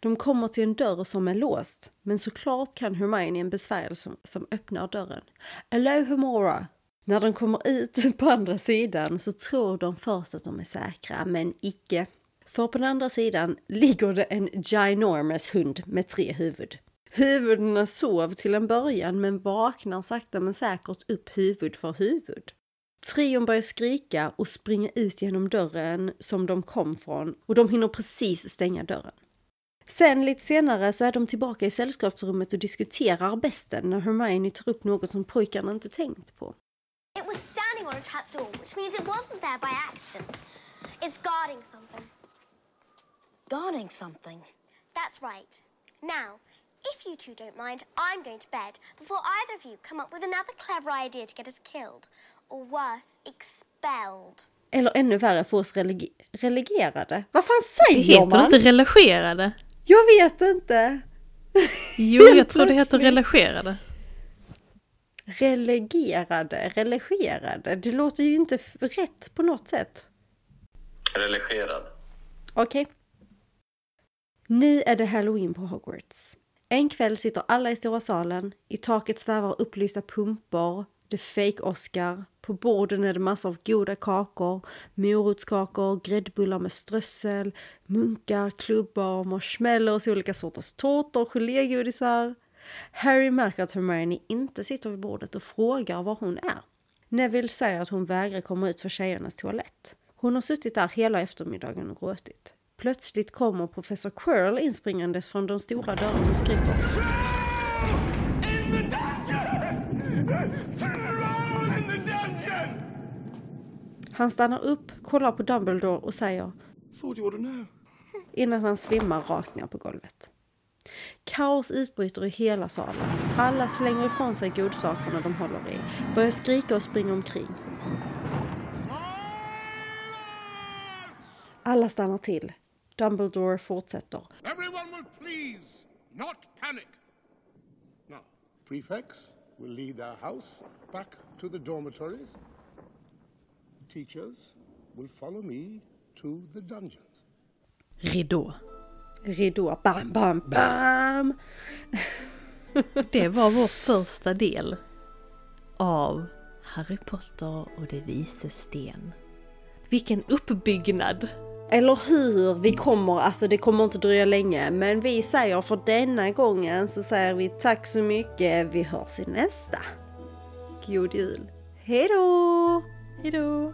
De kommer till en dörr som är låst, men såklart kan Hermione en besvärjelse som, som öppnar dörren. Alohomora! När de kommer ut på andra sidan så tror de först att de är säkra, men icke. För på den andra sidan ligger det en ginormous hund med tre huvud. Huvudena sov till en början men vaknar sakta men säkert upp huvud för huvud. Trion börjar skrika och springa ut genom dörren som de kom från och de hinner precis stänga dörren. Sen lite senare så är de tillbaka i sällskapsrummet och diskuterar besten när Hermione tar upp något som pojkarna inte tänkt på.
It was standing on a trapdoor, which means it wasn't there by accident. It's guarding something.
Guarding something?
That's right. Now, if you two don't mind, I'm going to bed before either of you come up with another clever idea to get us killed. Or worse, expelled.
Eller ännu värre för oss religi relegerade. Vad fan
Det
säger
heter
man?
inte relagerade.
Jag vet inte.
Jo, jag tror det heter relagerade.
Relegerade, relegerade. Det låter ju inte rätt på något sätt.
Religerad.
Okej. Nu är det halloween på Hogwarts. En kväll sitter alla i stora salen. I taket svävar upplysta pumpor. Det fake-Oscar. På borden är det massor av goda kakor. Morotskakor, gräddbullar med strössel, munkar, klubbor, marshmallows, olika sorters tårtor, gelégodisar. Harry märker att Hermione inte sitter vid bordet och frågar var hon är. Neville säger att hon vägrar komma ut för tjejernas toalett. Hon har suttit där hela eftermiddagen och gråtit. Plötsligt kommer professor Quirrell inspringandes från de stora dörrarna och skriker Han stannar upp, kollar på Dumbledore och säger innan han svimmar rakt ner på golvet. Kaos utbryter i hela salen. Alla slänger ifrån sig godsakerna de håller i, börjar skrika och springa omkring. Alla stannar till. Dumbledore fortsätter.
Everyone will please not panic. Now, prefects will lead their house back to the dormitories. Teachers will follow me to the dungeons.
Ridå.
Ridå, bam, bam, bam!
Det var vår första del av Harry Potter och det vises sten. Vilken uppbyggnad!
Eller hur? Vi kommer, alltså det kommer inte dröja länge, men vi säger för denna gången så säger vi tack så mycket. Vi hörs i nästa. God jul! Hej då!
Hejdå!